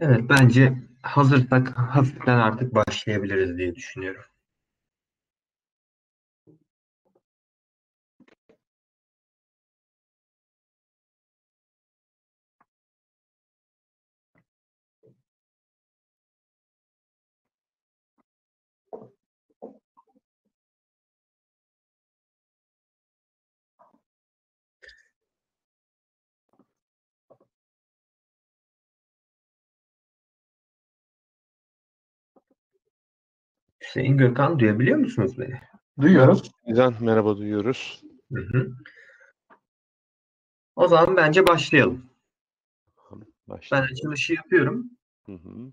Evet, bence hazırsak hafiften artık başlayabiliriz diye düşünüyorum. Hüseyin Gökhan duyabiliyor musunuz beni? Duyuyoruz. Neden merhaba duyuyoruz. Hı hı. O zaman bence başlayalım. Ben Başlayalım. açılışı yapıyorum. Hı hı.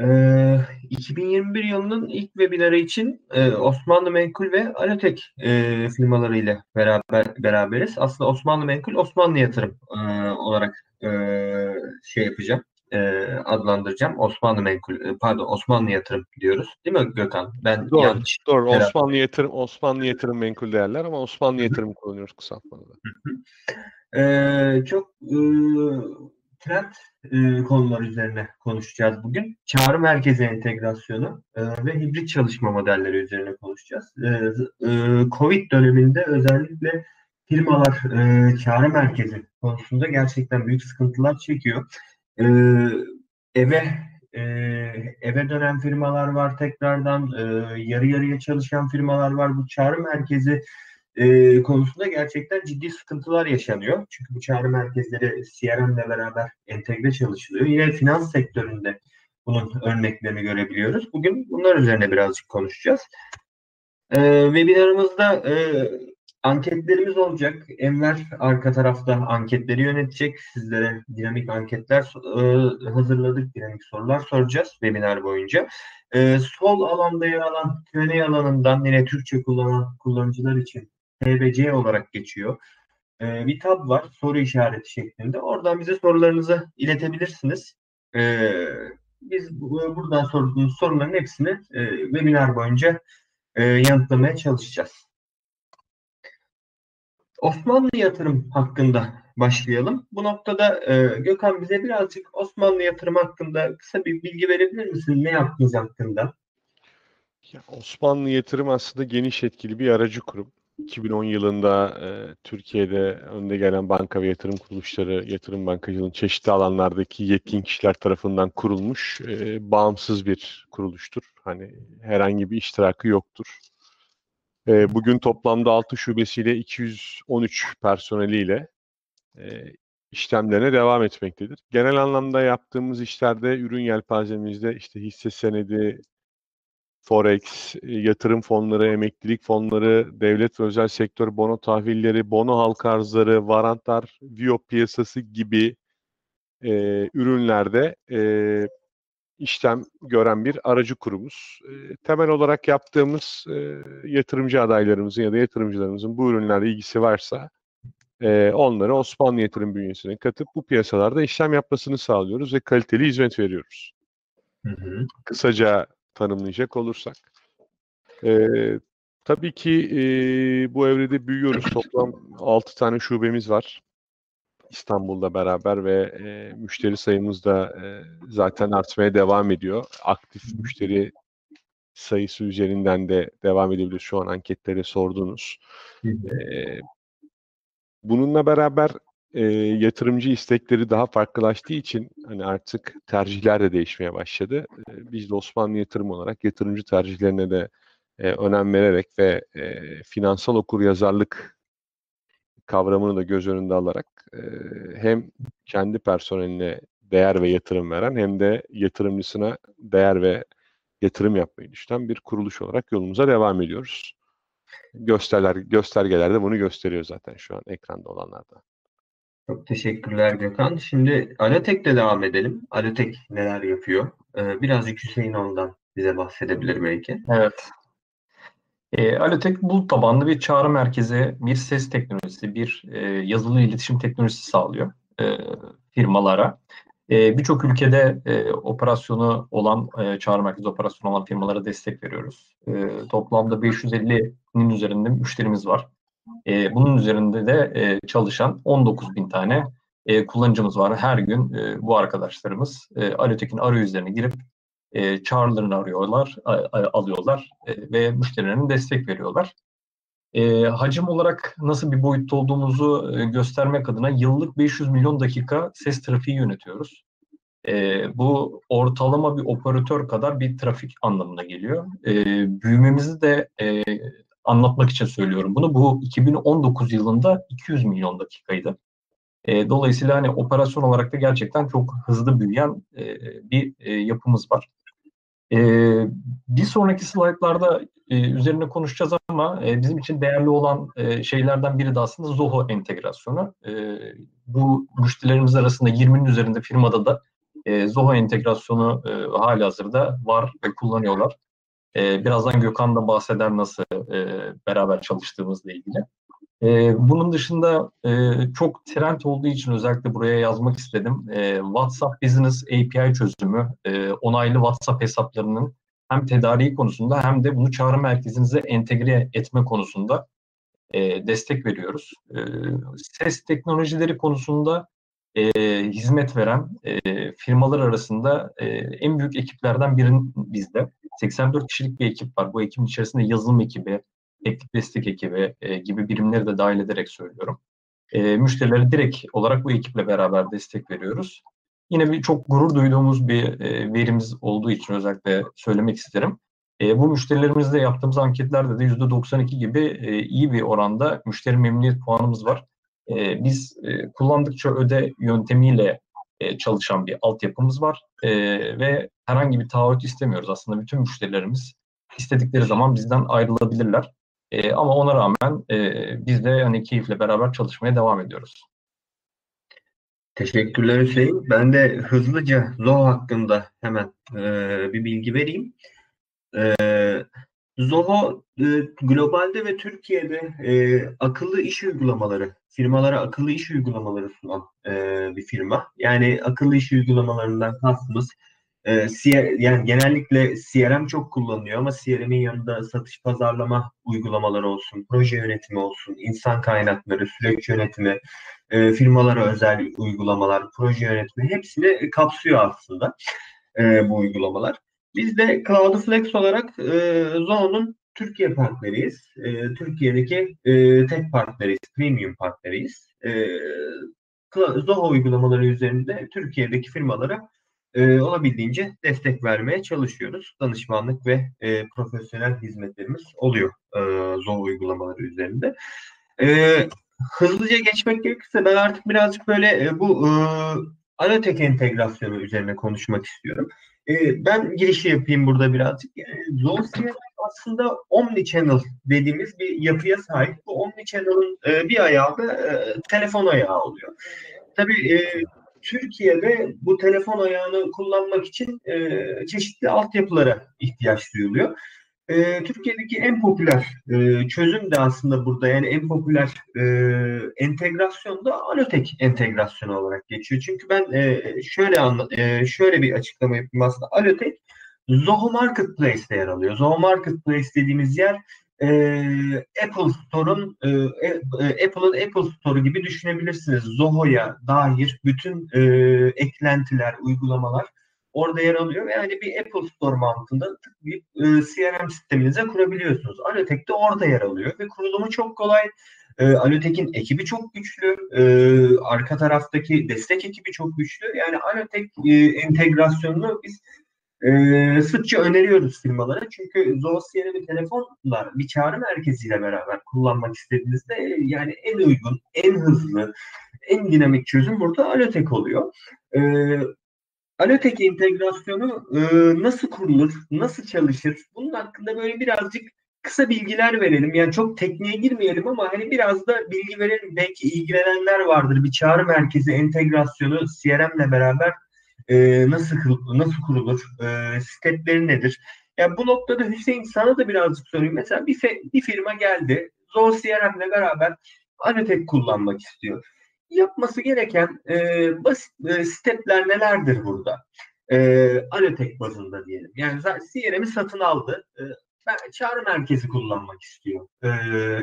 Ee, 2021 yılının ilk webinarı için e, Osmanlı Menkul ve Alotek e, firmaları ile beraber beraberiz. Aslında Osmanlı Menkul, Osmanlı Yatırım e, olarak e, şey yapacağım, e, adlandıracağım. Osmanlı Menkul, e, pardon Osmanlı Yatırım diyoruz. Değil mi Gökhan? Ben Doğru. yanlış. Doğru. Beraber. Osmanlı yatırım Osmanlı yatırım menkul değerler ama Osmanlı yatırım kullanıyoruz kısaltmada. Ee, çok e, trend e, konular üzerine konuşacağız bugün. Çağrı merkezi entegrasyonu e, ve hibrit çalışma modelleri üzerine konuşacağız. E, e, Covid döneminde özellikle firmalar e, çağrı merkezi konusunda gerçekten büyük sıkıntılar çekiyor. Eve eve dönen firmalar var tekrardan yarı yarıya çalışan firmalar var. Bu çağrı merkezi konusunda gerçekten ciddi sıkıntılar yaşanıyor. Çünkü bu çağrı merkezleri CRM ile beraber entegre çalışılıyor. Yine finans sektöründe bunun örneklerini görebiliyoruz. Bugün bunlar üzerine birazcık konuşacağız. Webinarımızda anketlerimiz olacak. Enver arka tarafta anketleri yönetecek. Sizlere dinamik anketler e, hazırladık. Dinamik sorular soracağız webinar boyunca. E, sol alanda yer alan Q&A alanından yine Türkçe kullanan kullanıcılar için TBC olarak geçiyor. Ee, bir tab var soru işareti şeklinde. Oradan bize sorularınızı iletebilirsiniz. Ee, biz bu- buradan sorduğunuz soruların hepsini e, webinar boyunca e, yanıtlamaya çalışacağız. Osmanlı yatırım hakkında başlayalım. Bu noktada e, Gökhan bize birazcık Osmanlı yatırım hakkında kısa bir bilgi verebilir misin? Ne yaptınız hakkında? Ya, Osmanlı yatırım aslında geniş etkili bir aracı kurum. 2010 yılında e, Türkiye'de önde gelen banka ve yatırım kuruluşları, yatırım bankacılığının çeşitli alanlardaki yetkin kişiler tarafından kurulmuş e, bağımsız bir kuruluştur. Hani herhangi bir iştirakı yoktur. E, bugün toplamda 6 şubesiyle 213 personeliyle e, işlemlerine devam etmektedir. Genel anlamda yaptığımız işlerde ürün yelpazemizde işte hisse senedi, forex, e, yatırım fonları, emeklilik fonları, devlet ve özel sektör bono tahvilleri, bono halka arzları, varantlar, VIOP piyasası gibi e, ürünlerde e, işlem gören bir aracı kurumuz. E, temel olarak yaptığımız e, yatırımcı adaylarımızın ya da yatırımcılarımızın bu ürünlerle ilgisi varsa e, onları Osmanlı Yatırım bünyesine katıp bu piyasalarda işlem yapmasını sağlıyoruz ve kaliteli hizmet veriyoruz. Hı hı. Kısaca tanımlayacak olursak. E, tabii ki e, bu evrede büyüyoruz. Toplam 6 tane şubemiz var. İstanbul'da beraber ve e, müşteri sayımız da e, zaten artmaya devam ediyor. Aktif müşteri sayısı üzerinden de devam edebilir şu an anketleri sordunuz. Hı hı. E, bununla beraber e, yatırımcı istekleri daha farklılaştığı için hani artık tercihler de değişmeye başladı. E, biz de Osmanlı Yatırım olarak yatırımcı tercihlerine de e, önem vererek ve e, finansal okuryazarlık kavramını da göz önünde alarak e, hem kendi personeline değer ve yatırım veren hem de yatırımcısına değer ve yatırım yapmayı düşünen bir kuruluş olarak yolumuza devam ediyoruz. Gösterler, göstergeler de bunu gösteriyor zaten şu an ekranda olanlarda. Çok teşekkürler Gökhan. Şimdi Alotek'le devam edelim. Alotek neler yapıyor? Ee, birazcık Hüseyin ondan bize bahsedebilir belki. Evet. E, Alotek bulut tabanlı bir çağrı merkezi, bir ses teknolojisi, bir e, yazılı iletişim teknolojisi sağlıyor e, firmalara. E, Birçok ülkede e, operasyonu olan, e, çağrı merkezi operasyonu olan firmalara destek veriyoruz. E, toplamda 550'nin üzerinde müşterimiz var. E, bunun üzerinde de e, çalışan 19 bin tane e, kullanıcımız var. Her gün e, bu arkadaşlarımız e, Alotek'in arayüzlerine girip e, çağrılarını arıyorlar, a, a, alıyorlar e, ve müşterilerine destek veriyorlar. E, hacim olarak nasıl bir boyutta olduğumuzu e, göstermek adına yıllık 500 milyon dakika ses trafiği yönetiyoruz. E, bu ortalama bir operatör kadar bir trafik anlamına geliyor. E, büyümemizi de e, anlatmak için söylüyorum bunu. Bu 2019 yılında 200 milyon dakikaydı. E, dolayısıyla hani operasyon olarak da gerçekten çok hızlı büyüyen e, bir e, yapımız var. E, bir sonraki slaytlarda e, üzerine konuşacağız ama e, bizim için değerli olan e, şeylerden biri de aslında Zoho entegrasyonu. E, bu müşterilerimiz arasında 20'nin üzerinde firmada da e, Zoho entegrasyonu e, hali hazırda var ve kullanıyorlar. E, birazdan Gökhan da bahseder nasıl e, beraber çalıştığımızla ilgili. E, bunun dışında e, çok trend olduğu için özellikle buraya yazmak istedim. E, WhatsApp Business API çözümü, e, onaylı WhatsApp hesaplarının hem tedariği konusunda hem de bunu çağrı merkezinize entegre etme konusunda e, destek veriyoruz. E, ses teknolojileri konusunda e, hizmet veren e, firmalar arasında e, en büyük ekiplerden birinin bizde. 84 kişilik bir ekip var. Bu ekibin içerisinde yazılım ekibi, teknik destek ekibi e, gibi birimleri de dahil ederek söylüyorum. E, müşterilere direkt olarak bu ekiple beraber destek veriyoruz. Yine bir çok gurur duyduğumuz bir e, verimiz olduğu için özellikle söylemek isterim. E, bu müşterilerimizle yaptığımız anketlerde de %92 gibi e, iyi bir oranda müşteri memnuniyet puanımız var. E, biz e, kullandıkça öde yöntemiyle e, çalışan bir altyapımız var e, ve herhangi bir taahhüt istemiyoruz. Aslında bütün müşterilerimiz istedikleri zaman bizden ayrılabilirler. E, ama ona rağmen e, biz de hani keyifle beraber çalışmaya devam ediyoruz. Teşekkürler Hüseyin. Ben de hızlıca Zoho hakkında hemen e, bir bilgi vereyim. E, Zoho e, globalde ve Türkiye'de e, akıllı iş uygulamaları, firmalara akıllı iş uygulamaları sunan e, bir firma. Yani akıllı iş uygulamalarından kastımız e, yani genellikle CRM çok kullanılıyor ama CRM'in yanında satış pazarlama uygulamaları olsun, proje yönetimi olsun, insan kaynakları, süreç yönetimi, e, firmalara özel uygulamalar, proje yönetimi hepsini kapsıyor aslında e, bu uygulamalar. Biz de Cloudflex olarak e, Zone'un Türkiye partneriyiz. E, Türkiye'deki e, tek partneriyiz, premium partneriyiz. E, Zoho uygulamaları üzerinde Türkiye'deki firmalara e, olabildiğince destek vermeye çalışıyoruz. Danışmanlık ve e, profesyonel hizmetlerimiz oluyor e, Zoho uygulamaları üzerinde. E, hızlıca geçmek gerekirse ben artık birazcık böyle e, bu e, Alotek entegrasyonu üzerine konuşmak istiyorum. E, ben girişi yapayım burada birazcık. Yani Zoho aslında omni-channel dediğimiz bir yapıya sahip. Bu omni-channel'ın e, bir ayağı da e, telefon ayağı oluyor. Tabii e, Türkiye'de bu telefon ayağını kullanmak için e, çeşitli altyapılara ihtiyaç duyuluyor. E, Türkiye'deki en popüler e, çözüm de aslında burada yani en popüler e, entegrasyon da Alotek entegrasyonu olarak geçiyor. Çünkü ben e, şöyle anla, e, şöyle bir açıklama yapayım aslında Alotek Zoho Marketplace'te yer alıyor. Zoho Marketplace dediğimiz yer e, Apple Store'un e, e, Apple'ın Apple Store gibi düşünebilirsiniz. Zoho'ya dair bütün e, eklentiler, uygulamalar orada yer alıyor yani bir Apple Store mantığında bir e, CRM sisteminize kurabiliyorsunuz. Alotek de orada yer alıyor ve kurulumu çok kolay. E, Alotek'in ekibi çok güçlü. E, arka taraftaki destek ekibi çok güçlü. Yani Alotek e, entegrasyonunu biz e, sıkça öneriyoruz firmalara. Çünkü Zoosier'i bir telefonla bir çağrı merkeziyle beraber kullanmak istediğinizde e, yani en uygun, en hızlı, en dinamik çözüm burada Alotek oluyor. E, Alotek entegrasyonu e, nasıl kurulur, nasıl çalışır? Bunun hakkında böyle birazcık kısa bilgiler verelim. Yani çok tekniğe girmeyelim ama hani biraz da bilgi verelim. Belki ilgilenenler vardır. Bir çağrı merkezi entegrasyonu CRM'le beraber e, nasıl nasıl kurulur? E, stepleri nedir? Yani bu noktada Hüseyin sana da birazcık sorayım. Mesela bir, bir firma geldi. Zor CRM'le beraber Anatek kullanmak istiyor. Yapması gereken e, basit e, stepler nelerdir burada? E, Anatek bazında diyelim. Yani CRM'i satın aldı. E, çağrı merkezi kullanmak istiyor. E,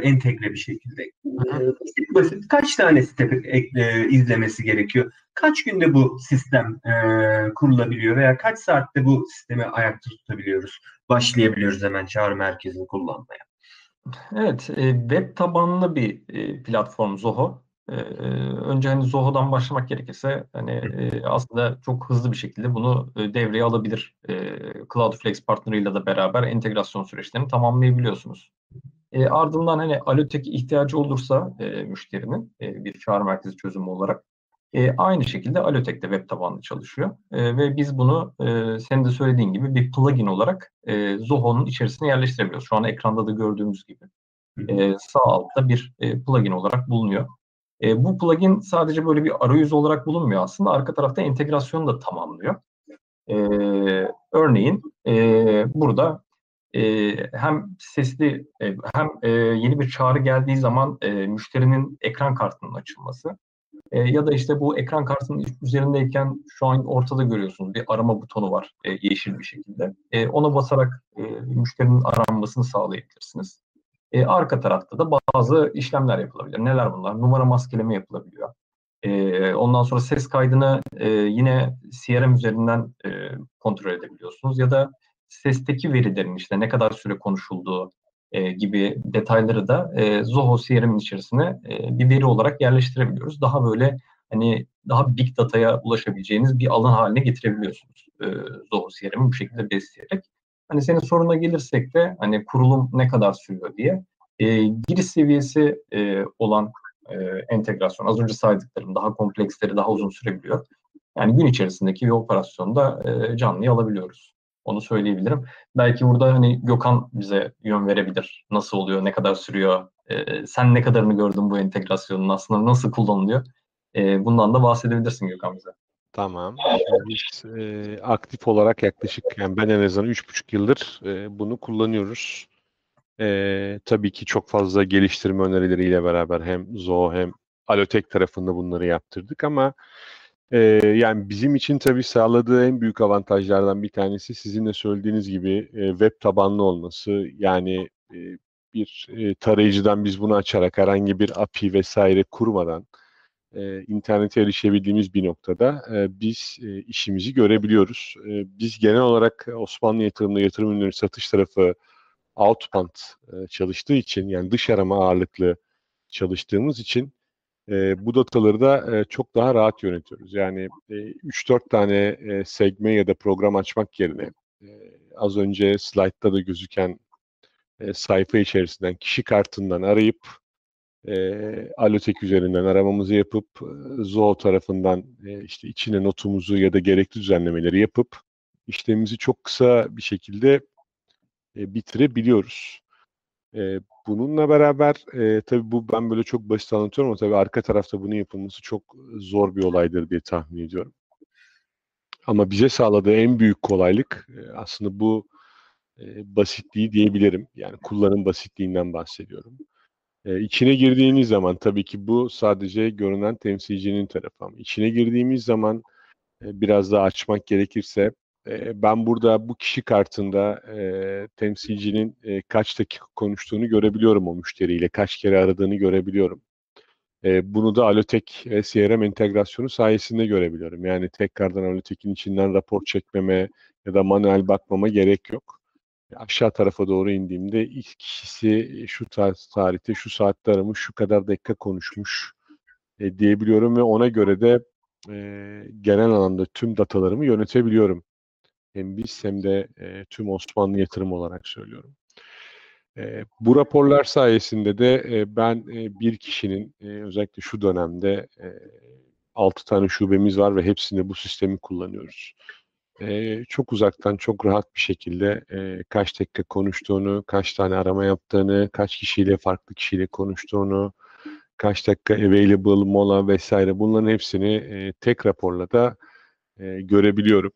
entegre bir şekilde. E, basit basit kaç tane step e, izlemesi gerekiyor? Kaç günde bu sistem e, kurulabiliyor veya kaç saatte bu sistemi ayakta tutabiliyoruz? Başlayabiliyoruz hemen çağrı merkezini kullanmaya. Evet, e, web tabanlı bir e, platform Zoho. E, önce hani Zoho'dan başlamak gerekirse hani e, aslında çok hızlı bir şekilde bunu e, devreye alabilir. E, Cloudflare partnerıyla da beraber entegrasyon süreçlerini tamamlayabiliyorsunuz. E, ardından hani Alotek ihtiyacı olursa e, müşterinin e, bir çağrı merkezi çözümü olarak e, aynı şekilde Alotek de web tabanlı çalışıyor. E, ve biz bunu e, senin de söylediğin gibi bir plugin olarak e, Zoho'nun içerisine yerleştirebiliyoruz. Şu an ekranda da gördüğümüz gibi. E, sağ altta bir e, plugin olarak bulunuyor. E, bu plugin sadece böyle bir arayüz olarak bulunmuyor aslında. Arka tarafta entegrasyonu da tamamlıyor. E, örneğin e, burada e, hem sesli e, hem e, yeni bir çağrı geldiği zaman e, müşterinin ekran kartının açılması e, ya da işte bu ekran kartının üzerindeyken şu an ortada görüyorsunuz bir arama butonu var e, yeşil bir şekilde. E, ona basarak e, müşterinin aranmasını sağlayabilirsiniz. E, arka tarafta da bazı işlemler yapılabilir. Neler bunlar? Numara maskeleme yapılabiliyor. E, ondan sonra ses kaydını e, yine CRM üzerinden e, kontrol edebiliyorsunuz. Ya da sesteki verilerin işte ne kadar süre konuşulduğu e, gibi detayları da e, Zoho CRM'in içerisine e, bir veri olarak yerleştirebiliyoruz. Daha böyle hani daha big data'ya ulaşabileceğiniz bir alan haline getirebiliyorsunuz e, Zoho CRM'i bu şekilde besleyerek. Hani senin soruna gelirsek de hani kurulum ne kadar sürüyor diye e, giriş seviyesi e, olan e, entegrasyon az önce saydıklarım daha kompleksleri daha uzun sürebiliyor. Yani gün içerisindeki bir operasyonda e, canlıyı alabiliyoruz. Onu söyleyebilirim. Belki burada hani Gökhan bize yön verebilir. Nasıl oluyor, ne kadar sürüyor, e, sen ne kadarını gördün bu entegrasyonun aslında nasıl kullanılıyor? E, bundan da bahsedebilirsin Gökhan bize. Tamam. Biz e, aktif olarak yaklaşık yani ben en azından 3,5 yıldır e, bunu kullanıyoruz. E, tabii ki çok fazla geliştirme önerileriyle beraber hem Zoho hem Alotek tarafında bunları yaptırdık ama e, yani bizim için tabii sağladığı en büyük avantajlardan bir tanesi sizin de söylediğiniz gibi e, web tabanlı olması. Yani e, bir e, tarayıcıdan biz bunu açarak herhangi bir API vesaire kurmadan e, internete erişebildiğimiz bir noktada e, biz e, işimizi görebiliyoruz. E, biz genel olarak Osmanlı yatırımda yatırım ürünleri satış tarafı outbound e, çalıştığı için yani dış arama ağırlıklı çalıştığımız için e, bu dataları da e, çok daha rahat yönetiyoruz. Yani e, 3-4 tane e, segme ya da program açmak yerine e, az önce slaytta da gözüken e, sayfa içerisinden kişi kartından arayıp e, Alotek üzerinden aramamızı yapıp e, Zoho tarafından e, işte içine notumuzu ya da gerekli düzenlemeleri yapıp işlemimizi çok kısa bir şekilde e, bitirebiliyoruz. E, bununla beraber e, tabii bu ben böyle çok basit anlatıyorum ama tabii arka tarafta bunun yapılması çok zor bir olaydır diye tahmin ediyorum. Ama bize sağladığı en büyük kolaylık e, aslında bu e, basitliği diyebilirim. Yani kullanım basitliğinden bahsediyorum. E, içine girdiğiniz zaman tabii ki bu sadece görünen temsilcinin tarafı ama içine girdiğimiz zaman e, biraz daha açmak gerekirse e, ben burada bu kişi kartında e, temsilcinin e, kaç dakika konuştuğunu görebiliyorum o müşteriyle, kaç kere aradığını görebiliyorum. E, bunu da Alotek e, CRM entegrasyonu sayesinde görebiliyorum. Yani tekrardan Alotek'in içinden rapor çekmeme ya da manuel bakmama gerek yok. Aşağı tarafa doğru indiğimde ilk kişisi şu tarihte, şu saatte aramış, şu kadar dakika konuşmuş e, diyebiliyorum ve ona göre de e, genel anlamda tüm datalarımı yönetebiliyorum. Hem biz hem de e, tüm Osmanlı yatırım olarak söylüyorum. E, bu raporlar sayesinde de e, ben e, bir kişinin e, özellikle şu dönemde e, 6 tane şubemiz var ve hepsinde bu sistemi kullanıyoruz. E, çok uzaktan çok rahat bir şekilde e, kaç dakika konuştuğunu, kaç tane arama yaptığını, kaç kişiyle farklı kişiyle konuştuğunu, kaç dakika available, mola vesaire bunların hepsini e, tek raporla da e, görebiliyorum.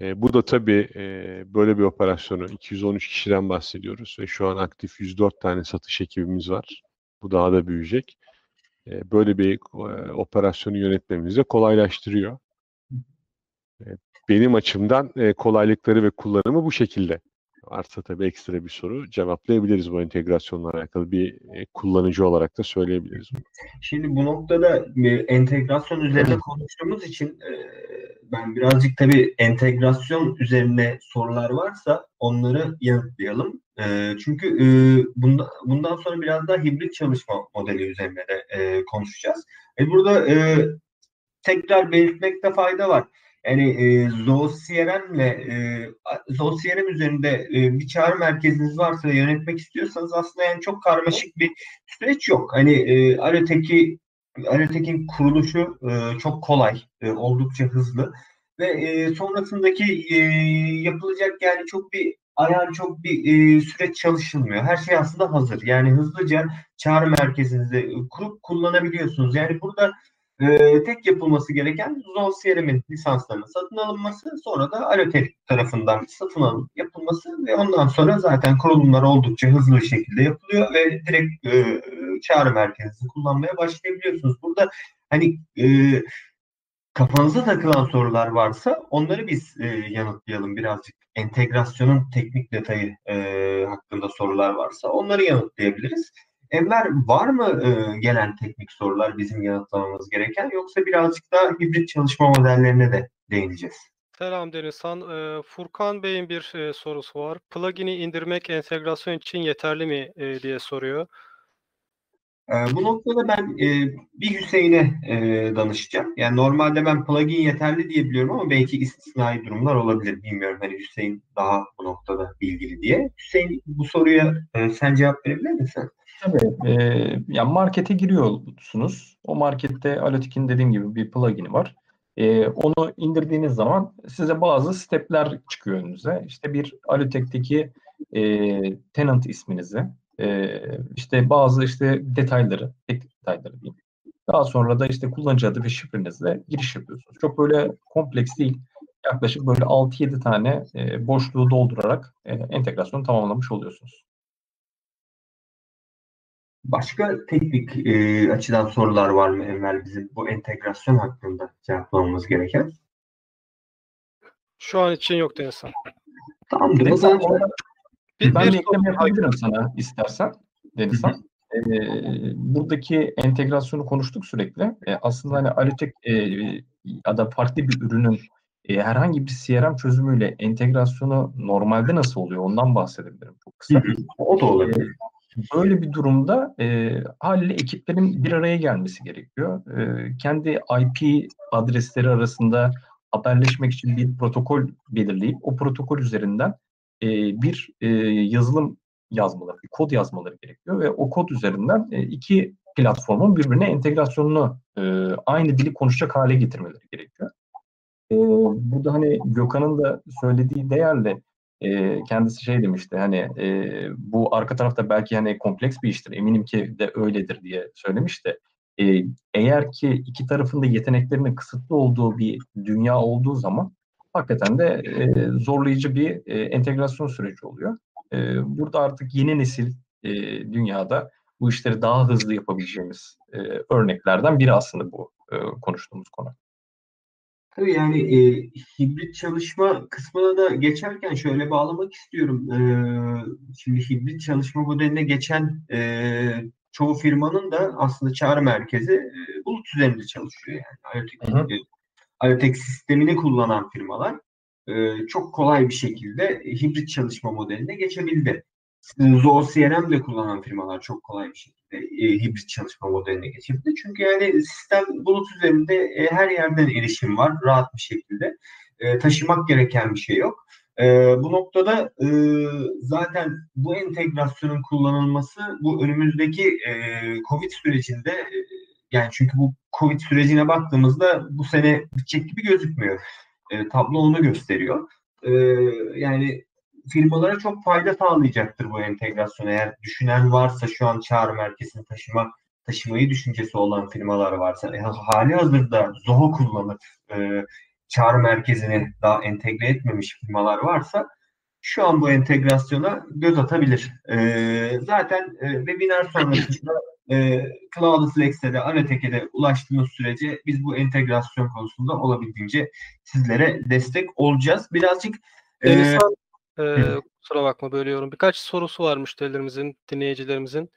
E, bu da tabii e, böyle bir operasyonu 213 kişiden bahsediyoruz ve şu an aktif 104 tane satış ekibimiz var. Bu daha da büyüyecek. E, böyle bir e, operasyonu yönetmemizi de kolaylaştırıyor. E, benim açımdan e, kolaylıkları ve kullanımı bu şekilde. varsa tabii ekstra bir soru cevaplayabiliriz bu entegrasyonla alakalı bir e, kullanıcı olarak da söyleyebiliriz. Şimdi bu noktada e, entegrasyon üzerine konuştuğumuz için e, ben birazcık tabii entegrasyon üzerine sorular varsa onları yanıtlayalım. E, çünkü e, bunda, bundan sonra biraz daha hibrit çalışma modeli üzerine de e, konuşacağız. E, burada e, tekrar belirtmekte fayda var. Yani e, ZooCRM ile e, ZooCRM üzerinde e, bir çağrı merkeziniz varsa ve yönetmek istiyorsanız aslında yani çok karmaşık bir süreç yok. Hani e, Arotek'i Arotek'in kuruluşu e, çok kolay, e, oldukça hızlı ve e, sonrasındaki e, yapılacak yani çok bir ayar çok bir e, süreç çalışılmıyor. Her şey aslında hazır. Yani hızlıca çağrı merkezinizi kurup kullanabiliyorsunuz. Yani burada e, tek yapılması gereken ZooCRM'in lisanslarının satın alınması, sonra da Alotek tarafından satın alınıp yapılması ve ondan sonra zaten kurulumlar oldukça hızlı bir şekilde yapılıyor ve direkt e, çağrı merkezinizi kullanmaya başlayabiliyorsunuz. Burada hani e, kafanıza takılan sorular varsa onları biz e, yanıtlayalım birazcık. Entegrasyonun teknik detayı e, hakkında sorular varsa onları yanıtlayabiliriz. Enver var mı e, gelen teknik sorular bizim yanıtlamamız gereken yoksa birazcık daha hibrit çalışma modellerine de değineceğiz. Selam Denizhan. Ee, Furkan Bey'in bir e, sorusu var. Plugin'i indirmek entegrasyon için yeterli mi e, diye soruyor. E, bu noktada ben e, bir Hüseyin'e e, danışacağım. Yani normalde ben plugin yeterli diye biliyorum ama belki istisnai durumlar olabilir. Bilmiyorum hani Hüseyin daha bu noktada bilgili diye. Hüseyin bu soruya e, sen cevap verebilir misin? Tabii. E, yani markete giriyorsunuz. O markette Alotik'in dediğim gibi bir plugin'i var. E, onu indirdiğiniz zaman size bazı stepler çıkıyor önünüze. İşte bir Alotek'teki e, tenant isminizi, e, işte bazı işte detayları, teknik detayları diyeyim. Daha sonra da işte kullanıcı adı ve şifrenizle giriş yapıyorsunuz. Çok böyle kompleks değil. Yaklaşık böyle 6-7 tane e, boşluğu doldurarak e, entegrasyonu tamamlamış oluyorsunuz. Başka teknik e, açıdan sorular var mı Enver bizim bu entegrasyon hakkında cevaplamamız gereken? Şu an için yok Denizhan. Tamamdır. Bir, ben bir bir ekleme soru- yapabilirim sana istersen Denizhan. Ee, buradaki entegrasyonu konuştuk sürekli. Ee, aslında hani Alotek e, ya da farklı bir ürünün e, herhangi bir CRM çözümüyle entegrasyonu normalde nasıl oluyor ondan bahsedebilirim çok kısa. o da olabilir. Böyle bir durumda e, haliyle ekiplerin bir araya gelmesi gerekiyor. E, kendi IP adresleri arasında haberleşmek için bir protokol belirleyip o protokol üzerinden e, bir e, yazılım yazmaları, bir kod yazmaları gerekiyor ve o kod üzerinden e, iki platformun birbirine entegrasyonunu e, aynı dili konuşacak hale getirmeleri gerekiyor. E, burada hani Gökhan'ın da söylediği değerli e, kendisi şey demişti hani e, bu arka tarafta belki hani kompleks bir iştir eminim ki de öyledir diye söylemişti. E, eğer ki iki tarafın da yeteneklerinin kısıtlı olduğu bir dünya olduğu zaman hakikaten de e, zorlayıcı bir e, entegrasyon süreci oluyor. E, burada artık yeni nesil e, dünyada bu işleri daha hızlı yapabileceğimiz e, örneklerden biri aslında bu e, konuştuğumuz konu. Tabii yani e, hibrit çalışma kısmına da geçerken şöyle bağlamak istiyorum. E, şimdi hibrit çalışma modeline geçen e, çoğu firmanın da aslında çağrı merkezi e, bulut üzerinde çalışıyor. Yani IoT, hı. e, IoT sistemini kullanan firmalar e, çok kolay bir şekilde hibrit çalışma modeline geçebildi. ZooCRM de kullanan firmalar çok kolay bir şekilde e, hibrit çalışma modeline geçebildi. Çünkü yani sistem bulut üzerinde e, her yerden erişim var rahat bir şekilde. E, taşımak gereken bir şey yok. E, bu noktada e, zaten bu entegrasyonun kullanılması bu önümüzdeki e, Covid sürecinde e, yani çünkü bu Covid sürecine baktığımızda bu sene bitecek gibi gözükmüyor. E, tablo onu gösteriyor. E, yani firmalara çok fayda sağlayacaktır bu entegrasyon. Eğer düşünen varsa şu an çağrı merkezini taşıma taşımayı düşüncesi olan firmalar varsa e, hali hazırda Zoho kullanıp e, çağrı merkezini daha entegre etmemiş firmalar varsa şu an bu entegrasyona göz atabilir. E, zaten e, webinar sonrasında e, Cloudflex'e de Anatek'e de ulaştığımız sürece biz bu entegrasyon konusunda olabildiğince sizlere destek olacağız. Birazcık e, E, Hı. kusura bakma bölüyorum. Birkaç sorusu var müşterilerimizin, dinleyicilerimizin.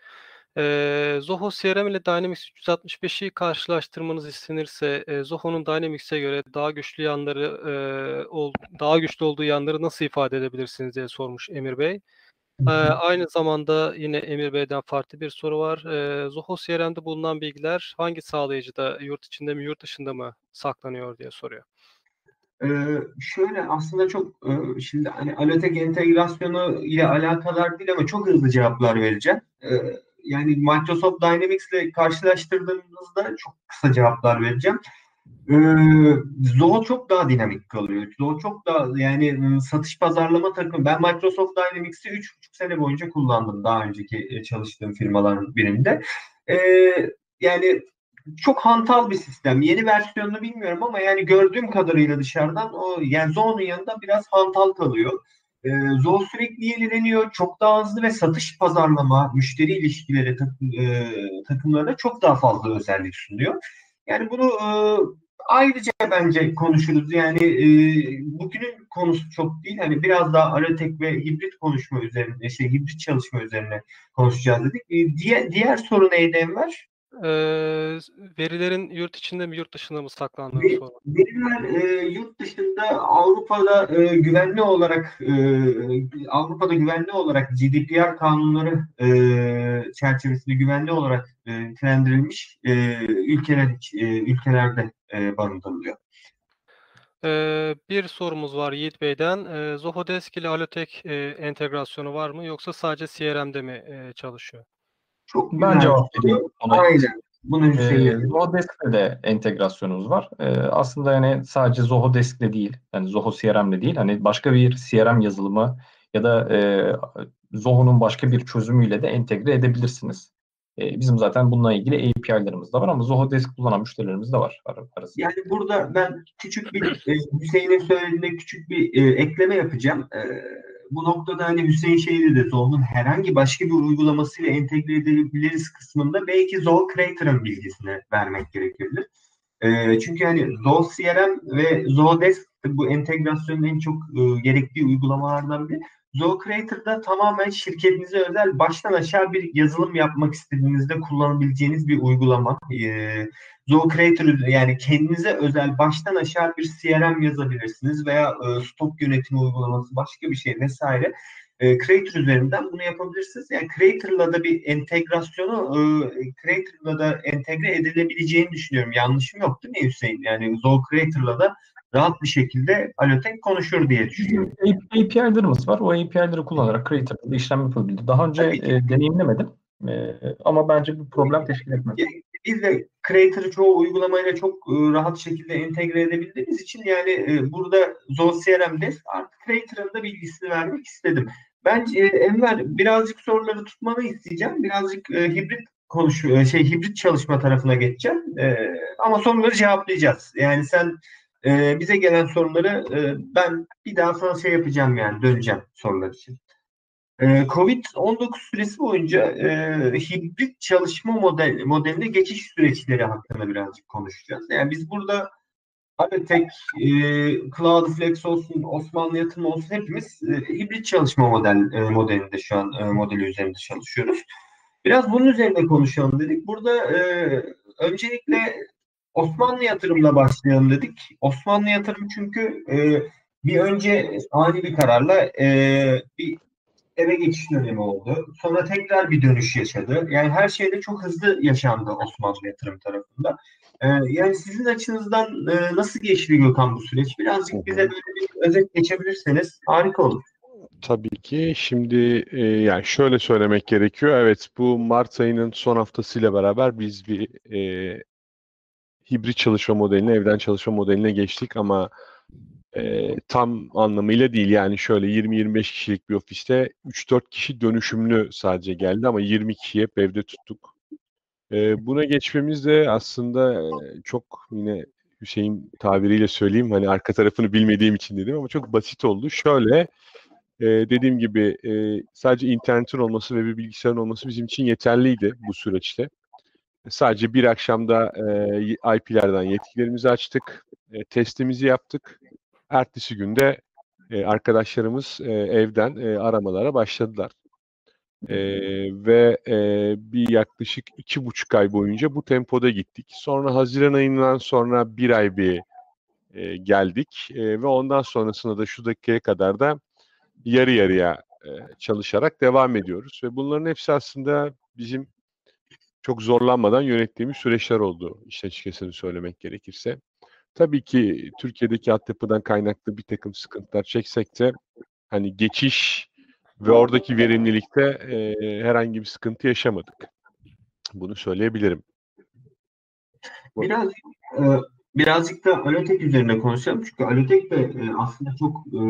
Eee, Zoho CRM ile Dynamics 365'i karşılaştırmanız istenirse, eee, Zoho'nun Dynamics'e göre daha güçlü yanları, eee, ol daha güçlü olduğu yanları nasıl ifade edebilirsiniz diye sormuş Emir Bey. Eee, aynı zamanda yine Emir Bey'den farklı bir soru var. Eee, Zoho CRM'de bulunan bilgiler hangi sağlayıcıda, yurt içinde mi, yurt dışında mı saklanıyor diye soruyor. Ee, şöyle aslında çok e, şimdi hani Alotek entegrasyonu ile alakadar değil ama çok hızlı cevaplar vereceğim. Ee, yani Microsoft Dynamics ile karşılaştırdığımızda çok kısa cevaplar vereceğim. Ee, Zoho çok daha dinamik kalıyor. Zoho çok daha yani e, satış pazarlama takım. Ben Microsoft Dynamics'i 3,5 sene boyunca kullandım daha önceki e, çalıştığım firmaların birinde. Ee, yani çok hantal bir sistem. Yeni versiyonunu bilmiyorum ama yani gördüğüm kadarıyla dışarıdan o yani Zoho'nun yanında biraz hantal kalıyor. Ee, Zoho sürekli yenileniyor. Çok daha hızlı ve satış pazarlama, müşteri ilişkileri takım, e, takımlarına çok daha fazla özellik sunuyor. Yani bunu e, ayrıca bence konuşuruz. Yani e, bugünün konusu çok değil. Hani biraz daha Aratek ve hibrit konuşma üzerine, şey hibrit çalışma üzerine konuşacağız dedik. E, diğer diğer soru neydi Enver? Eee, verilerin yurt içinde mi, yurt dışında mı saklandığını Ve- sormak. Veriler e, yurt dışında Avrupa'da e, güvenli olarak e, Avrupa'da güvenli olarak GDPR kanunları e, çerçevesinde güvenli olarak e, nitelendirilmiş e, ülkeler e, ülkelerde e, barındırılıyor. Eee, bir sorumuz var Yiğit Bey'den. Eee, Zoho Desk ile Alotek eee, entegrasyonu var mı yoksa sadece CRM'de mi eee, çalışıyor? Çok Ben cevap vereyim ona. Aynen. Bunu Ee, Hüseyin Zoho Desk'le de entegrasyonumuz var. Ee, aslında yani sadece Zoho Desk'le değil, yani Zoho CRM'le değil, hani başka bir CRM yazılımı ya da e, Zoho'nun başka bir çözümüyle de entegre edebilirsiniz. E, bizim zaten bununla ilgili API'larımız da var ama Zoho Desk kullanan müşterilerimiz de var ar- arasında. Yani burada ben küçük bir e, Hüseyin'in söylediğine küçük bir e, ekleme yapacağım. E, bu noktada hani Hüseyin şey dedi Zoho'nun herhangi başka bir uygulamasıyla entegre edebiliriz kısmında belki Zoho Creator'ın bilgisini vermek gerekebilir. E, çünkü hani Zoho CRM ve Zoho Desk bu entegrasyonun en çok e, gerektiği uygulamalardan biri. Zoho Creator'da tamamen şirketinize özel baştan aşağı bir yazılım yapmak istediğinizde kullanabileceğiniz bir uygulama. E, Zoho Creator yani kendinize özel baştan aşağı bir CRM yazabilirsiniz veya e, stok yönetimi uygulaması başka bir şey vesaire. E, Creator üzerinden bunu yapabilirsiniz. Yani Creator'la da bir entegrasyonu e, Creator'la da entegre edilebileceğini düşünüyorum. Yanlışım yok değil mi Hüseyin? Yani Zoho Creator'la da rahat bir şekilde Alotek konuşur diye düşünüyorum. API'larımız var. O API'ları kullanarak Creator'da işlem yapabildi. Daha önce e, deneyimlemedim. E, ama bence bir problem teşkil etmez. Biz de Creator'ı çoğu uygulamayla çok e, rahat şekilde entegre edebildiğimiz için yani e, burada Zoho CRM'de artık Creator'ın da bilgisini vermek istedim. Bence Enver birazcık soruları tutmanı isteyeceğim. Birazcık e, hibrit konuş e, şey hibrit çalışma tarafına geçeceğim. E, ama soruları cevaplayacağız. Yani sen e, bize gelen soruları e, ben bir daha sana şey yapacağım yani döneceğim sorular için. Ee, Covid-19 süresi boyunca e, hibrit çalışma model, modeline geçiş süreçleri hakkında birazcık konuşacağız. Yani biz burada Alotek, e, Cloudflex olsun, Osmanlı Yatırım olsun hepimiz e, hibrit çalışma model e, modelinde şu an e, modeli üzerinde çalışıyoruz. Biraz bunun üzerine konuşalım dedik. Burada e, öncelikle Osmanlı Yatırım'la başlayalım dedik. Osmanlı Yatırım çünkü e, bir önce ani bir kararla e, bir eve geçiş dönemi oldu. Sonra tekrar bir dönüş yaşadı. Yani her şeyde çok hızlı yaşandı Osmanlı yatırım tarafında. Ee, yani sizin açınızdan e, nasıl geçti Gökhan bu süreç? Birazcık bize böyle bir özet geçebilirseniz harika olur. Tabii ki. Şimdi e, yani şöyle söylemek gerekiyor. Evet bu Mart ayının son haftasıyla beraber biz bir e, hibrit çalışma modeline, evden çalışma modeline geçtik ama e, tam anlamıyla değil. Yani şöyle 20-25 kişilik bir ofiste 3-4 kişi dönüşümlü sadece geldi ama 20 kişiyi hep evde tuttuk. E, buna geçmemiz de aslında çok yine Hüseyin tabiriyle söyleyeyim hani arka tarafını bilmediğim için dedim ama çok basit oldu. Şöyle e, dediğim gibi e, sadece internetin olması ve bir bilgisayarın olması bizim için yeterliydi bu süreçte. Sadece bir akşamda e, IP'lerden yetkilerimizi açtık, e, testimizi yaptık. Ertesi günde e, arkadaşlarımız e, evden e, aramalara başladılar. E, ve e, bir yaklaşık iki buçuk ay boyunca bu tempoda gittik. Sonra Haziran ayından sonra bir ay bir e, geldik e, ve ondan sonrasında da şu dakikaya kadar da yarı yarıya e, çalışarak devam ediyoruz ve bunların hepsi aslında bizim çok zorlanmadan yönettiğimiz süreçler oldu işte açıkçası söylemek gerekirse. Tabii ki Türkiye'deki altyapıdan kaynaklı bir takım sıkıntılar çeksek de hani geçiş ve oradaki verimlilikte e, herhangi bir sıkıntı yaşamadık. Bunu söyleyebilirim. Biraz e, birazcık da Alotek üzerine konuşalım. Çünkü Alotek de e, aslında çok e,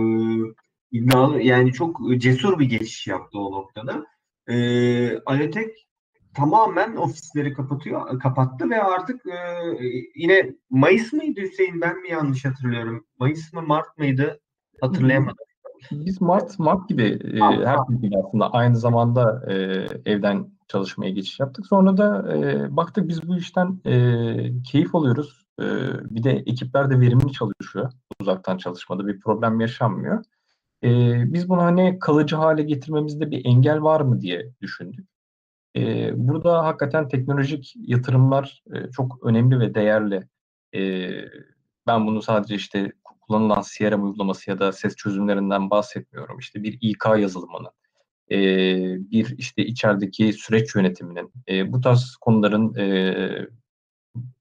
iddialı yani çok cesur bir geçiş yaptı o noktada. E, Alotek tamamen ofisleri kapatıyor, kapattı ve artık e, yine Mayıs mıydı Hüseyin ben mi yanlış hatırlıyorum? Mayıs mı Mart mıydı? Hatırlayamadım. Biz Mart Mart gibi e, her gibi aslında aynı zamanda e, evden çalışmaya geçiş yaptık. Sonra da e, baktık biz bu işten e, keyif alıyoruz. E, bir de ekipler de verimli çalışıyor. Uzaktan çalışmada bir problem yaşanmıyor. E, biz bunu hani kalıcı hale getirmemizde bir engel var mı diye düşündük. E, burada hakikaten teknolojik yatırımlar e, çok önemli ve değerli. E, ben bunu sadece işte kullanılan CRM uygulaması ya da ses çözümlerinden bahsetmiyorum. İşte bir İK yazılımının, e, bir işte içerideki süreç yönetiminin, e, bu tarz konuların e,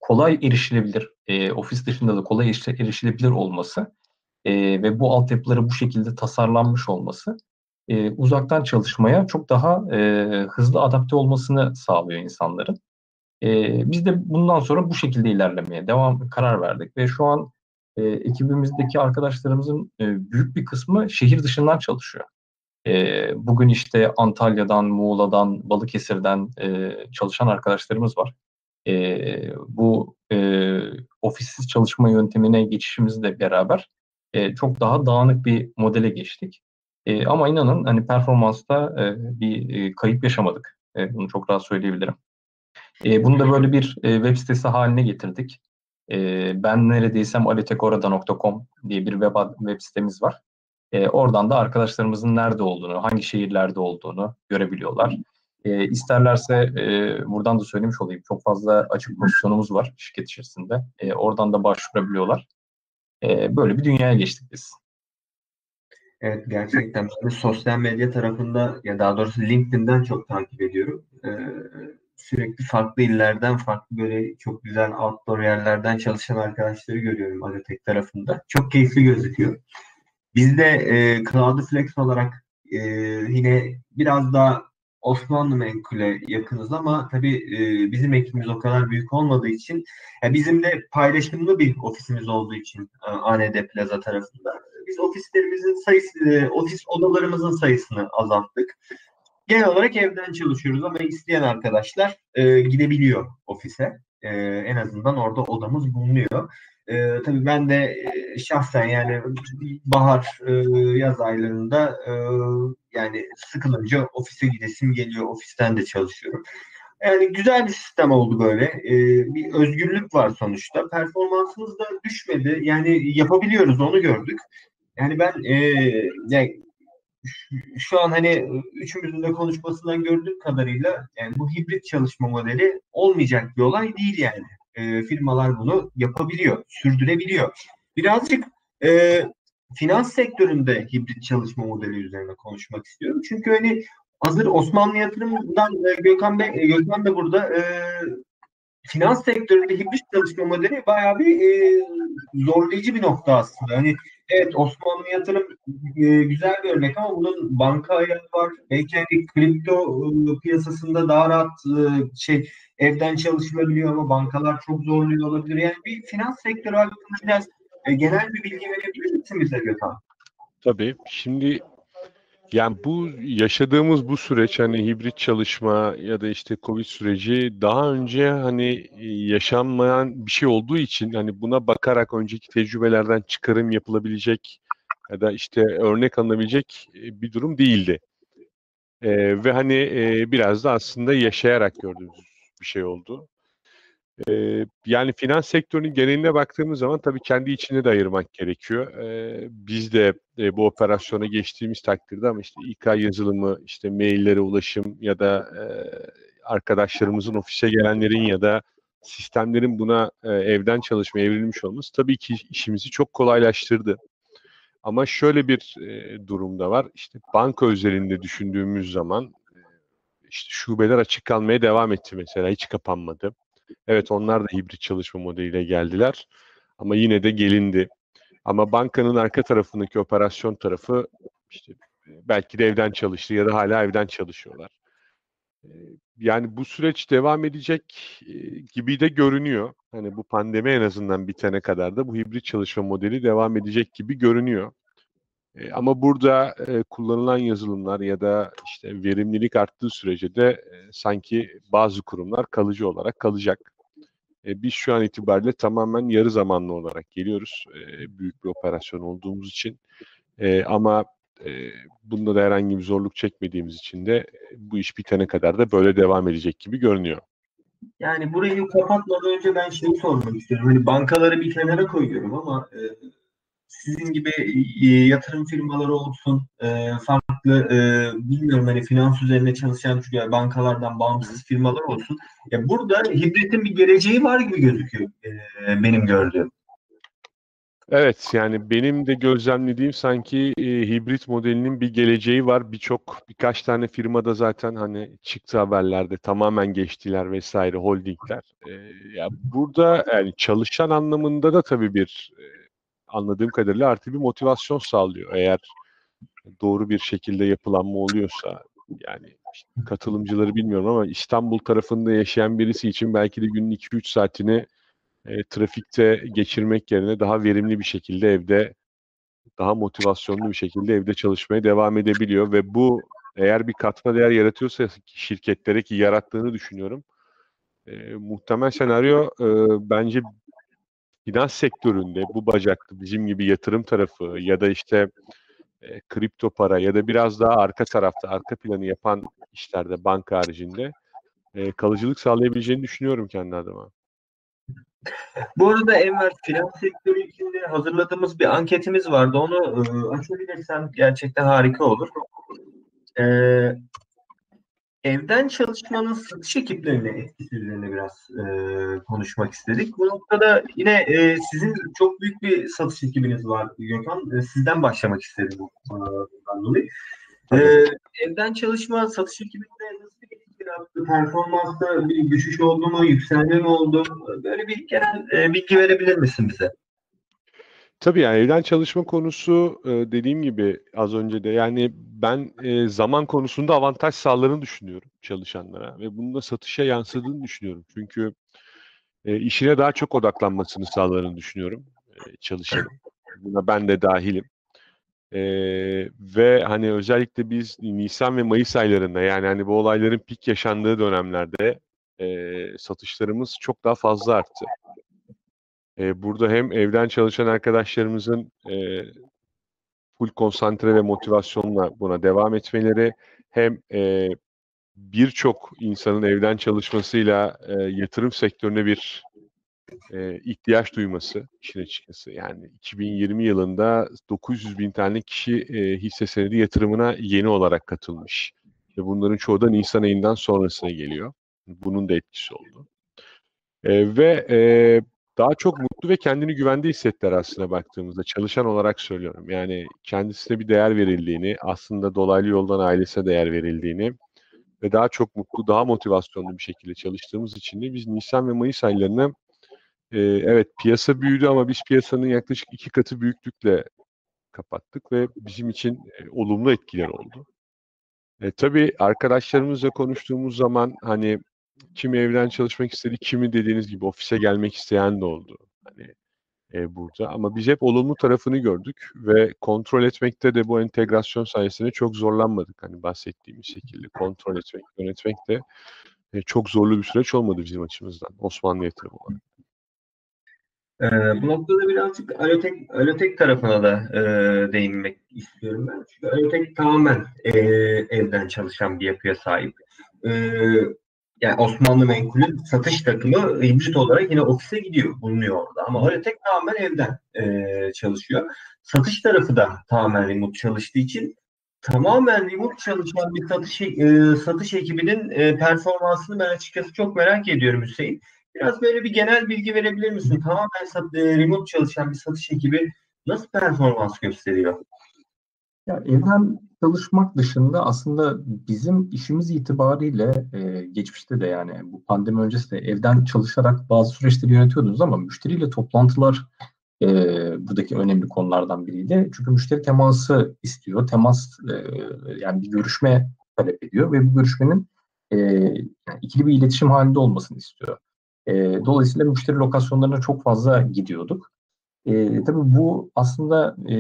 kolay erişilebilir, e, ofis dışında da kolay erişilebilir olması e, ve bu altyapıları bu şekilde tasarlanmış olması e, uzaktan çalışmaya çok daha e, hızlı adapte olmasını sağlıyor insanların. E, biz de bundan sonra bu şekilde ilerlemeye devam karar verdik ve şu an e, ekibimizdeki arkadaşlarımızın e, büyük bir kısmı şehir dışından çalışıyor. E, bugün işte Antalya'dan, Muğla'dan, Balıkesir'den e, çalışan arkadaşlarımız var. E, bu e, ofissiz çalışma yöntemine geçişimizle beraber e, çok daha dağınık bir modele geçtik. E, ama inanın hani performansta e, bir e, kayıp yaşamadık. E, bunu çok rahat söyleyebilirim. E, bunu da böyle bir e, web sitesi haline getirdik. E, ben neredeysem aletekorada.com diye bir web, web sitemiz var. E, oradan da arkadaşlarımızın nerede olduğunu, hangi şehirlerde olduğunu görebiliyorlar. E, isterlerse e, buradan da söylemiş olayım. Çok fazla açık pozisyonumuz var şirket içerisinde. E, oradan da başvurabiliyorlar. E, böyle bir dünyaya geçtik biz. Evet gerçekten ben de sosyal medya tarafında ya daha doğrusu LinkedIn'den çok takip ediyorum. Ee, sürekli farklı illerden, farklı böyle çok güzel outdoor yerlerden çalışan arkadaşları görüyorum Agrotek tarafında. Çok keyifli gözüküyor. Biz de e, Cloudflex olarak e, yine biraz daha Osmanlı menkule yakınız ama tabii e, bizim ekibimiz o kadar büyük olmadığı için yani bizim de paylaşımlı bir ofisimiz olduğu için e, Plaza tarafında biz ofislerimizin sayısı, e, ofis odalarımızın sayısını azalttık. Genel olarak evden çalışıyoruz ama isteyen arkadaşlar e, gidebiliyor ofise. E, en azından orada odamız bulunuyor. E, tabii ben de e, şahsen yani bahar e, yaz aylarında e, yani sıkılınca ofise gidesim geliyor. Ofisten de çalışıyorum. Yani güzel bir sistem oldu böyle. E, bir özgürlük var sonuçta. Performansımız da düşmedi. Yani yapabiliyoruz onu gördük. Yani ben e, yani şu an hani üçümüzün de konuşmasından gördüğüm kadarıyla yani bu hibrit çalışma modeli olmayacak bir olay değil yani. E, firmalar bunu yapabiliyor, sürdürebiliyor. Birazcık e, finans sektöründe hibrit çalışma modeli üzerine konuşmak istiyorum. Çünkü hani hazır Osmanlı yatırımından e, Gökhan Bey, Gökhan da burada e, finans sektöründe hibrit çalışma modeli bayağı bir e, zorlayıcı bir nokta aslında. Hani evet Osmanlı yatırım e, güzel bir örnek ama bunun banka ayağı var. Belki hani kripto e, piyasasında daha rahat e, şey evden çalışılabiliyor ama bankalar çok zorluyor olabilir. Yani bir finans sektörü hakkında biraz e, genel bir bilgi verebilir misin bize Gökhan? Tabii. Şimdi yani bu yaşadığımız bu süreç hani hibrit çalışma ya da işte Covid süreci daha önce hani yaşanmayan bir şey olduğu için hani buna bakarak önceki tecrübelerden çıkarım yapılabilecek ya da işte örnek alınabilecek bir durum değildi. Ee, ve hani e, biraz da aslında yaşayarak gördüğümüz bir şey oldu. Ee, yani finans sektörünün geneline baktığımız zaman tabii kendi içine de ayırmak gerekiyor. Ee, biz de e, bu operasyona geçtiğimiz takdirde ama işte İK yazılımı, işte maillere ulaşım ya da e, arkadaşlarımızın ofise gelenlerin ya da sistemlerin buna e, evden çalışmaya evrilmiş olması tabii ki işimizi çok kolaylaştırdı. Ama şöyle bir e, durumda var. İşte banka özelinde düşündüğümüz zaman e, işte şubeler açık kalmaya devam etti mesela. Hiç kapanmadı. Evet onlar da hibrit çalışma modeliyle geldiler. Ama yine de gelindi. Ama bankanın arka tarafındaki operasyon tarafı işte belki de evden çalıştı ya da hala evden çalışıyorlar. Yani bu süreç devam edecek gibi de görünüyor. Hani bu pandemi en azından bitene kadar da bu hibrit çalışma modeli devam edecek gibi görünüyor. Ama burada kullanılan yazılımlar ya da işte verimlilik arttığı sürece de sanki bazı kurumlar kalıcı olarak kalacak. Biz şu an itibariyle tamamen yarı zamanlı olarak geliyoruz. Büyük bir operasyon olduğumuz için. Ama bunda da herhangi bir zorluk çekmediğimiz için de bu iş bitene kadar da böyle devam edecek gibi görünüyor. Yani burayı kapatmadan önce ben şeyi sormak istiyorum. Hani bankaları bir kenara koyuyorum ama e, sizin gibi e, yatırım firmaları olsun, e, farklı e, bilmiyorum hani finans üzerine çalışan çünkü bankalardan bağımsız firmalar olsun. Ya burada hibritin bir geleceği var gibi gözüküyor benim gördüğüm. Evet yani benim de gözlemlediğim sanki e, hibrit modelinin bir geleceği var. Birçok birkaç tane firmada zaten hani çıktı haberlerde tamamen geçtiler vesaire holdingler. E, ya burada yani çalışan anlamında da tabii bir e, anladığım kadarıyla artı bir motivasyon sağlıyor. Eğer doğru bir şekilde yapılanma oluyorsa yani katılımcıları bilmiyorum ama İstanbul tarafında yaşayan birisi için belki de günün 2-3 saatini e, trafikte geçirmek yerine daha verimli bir şekilde evde daha motivasyonlu bir şekilde evde çalışmaya devam edebiliyor ve bu eğer bir katma değer yaratıyorsa şirketlere ki yarattığını düşünüyorum. E, muhtemel senaryo e, bence finans sektöründe bu bacaklı bizim gibi yatırım tarafı ya da işte e, kripto para ya da biraz daha arka tarafta arka planı yapan işlerde banka haricinde e, kalıcılık sağlayabileceğini düşünüyorum kendi adıma. Bu arada Enver finans sektörü içinde hazırladığımız bir anketimiz vardı. Onu e, açabilirsen gerçekten harika olur. E, evden çalışmanın satış ekiplerine etkisi üzerine biraz e, konuşmak istedik. Bu noktada yine e, sizin çok büyük bir satış ekibiniz var Gökhan. E, sizden başlamak istedim bu konudan dolayı. E, evden çalışma satış ekibinde nasıl bir etki yarattı? Performansta bir düşüş oldu mu? Yükselme mi oldu? Böyle bir genel e, bilgi verebilir misin bize? Tabii yani evden çalışma konusu e, dediğim gibi az önce de yani ben e, zaman konusunda avantaj sağladığını düşünüyorum çalışanlara ve bunun da satışa yansıdığını düşünüyorum. Çünkü e, işine daha çok odaklanmasını sağladığını düşünüyorum çalışanın. Buna ben de dahilim. ve hani özellikle biz Nisan ve Mayıs aylarında yani hani bu olayların pik yaşandığı dönemlerde satışlarımız çok daha fazla arttı. E, burada hem evden çalışan arkadaşlarımızın e, full konsantre ve motivasyonla buna devam etmeleri hem e, birçok insanın evden çalışmasıyla e, yatırım sektörüne bir e, ihtiyaç duyması işin açıkçası. Yani 2020 yılında 900 bin tane kişi e, hisse senedi yatırımına yeni olarak katılmış. Ve bunların çoğu da Nisan ayından sonrasına geliyor. Bunun da etkisi oldu. E, ve e, daha çok mutlu ve kendini güvende hissettiler aslında baktığımızda. Çalışan olarak söylüyorum. Yani kendisine bir değer verildiğini, aslında dolaylı yoldan ailesine değer verildiğini ve daha çok mutlu, daha motivasyonlu bir şekilde çalıştığımız için de biz Nisan ve Mayıs aylarını e, evet piyasa büyüdü ama biz piyasanın yaklaşık iki katı büyüklükle kapattık ve bizim için e, olumlu etkiler oldu. E, tabii arkadaşlarımızla konuştuğumuz zaman hani kimi evden çalışmak istedi, kimi dediğiniz gibi ofise gelmek isteyen de oldu. Hani e, burada ama biz hep olumlu tarafını gördük ve kontrol etmekte de bu entegrasyon sayesinde çok zorlanmadık. Hani bahsettiğimiz şekilde kontrol etmek, yönetmek de e, çok zorlu bir süreç olmadı bizim açımızdan Osmanlı yatırım olarak. Ee, bu noktada birazcık Alotek, Alotek tarafına da e, değinmek istiyorum ben. Çünkü Alotek tamamen e, evden çalışan bir yapıya sahip. E, yani Osmanlı Menkul'ün satış takımı hibrit olarak yine ofise gidiyor, bulunuyor orada. Ama Holotek tamamen evden e, çalışıyor. Satış tarafı da tamamen remote çalıştığı için tamamen remote çalışan bir satış e, satış ekibinin e, performansını ben açıkçası çok merak ediyorum Hüseyin. Biraz böyle bir genel bilgi verebilir misin? Tamamen sat, e, remote çalışan bir satış ekibi nasıl performans gösteriyor? Ya evden çalışmak dışında aslında bizim işimiz itibariyle e, geçmişte de yani bu pandemi öncesi de evden çalışarak bazı süreçleri yönetiyordunuz ama müşteriyle toplantılar e, buradaki önemli konulardan biriydi. Çünkü müşteri teması istiyor. Temas e, yani bir görüşme talep ediyor ve bu görüşmenin e, yani ikili bir iletişim halinde olmasını istiyor. E, dolayısıyla müşteri lokasyonlarına çok fazla gidiyorduk. E, tabii bu aslında e,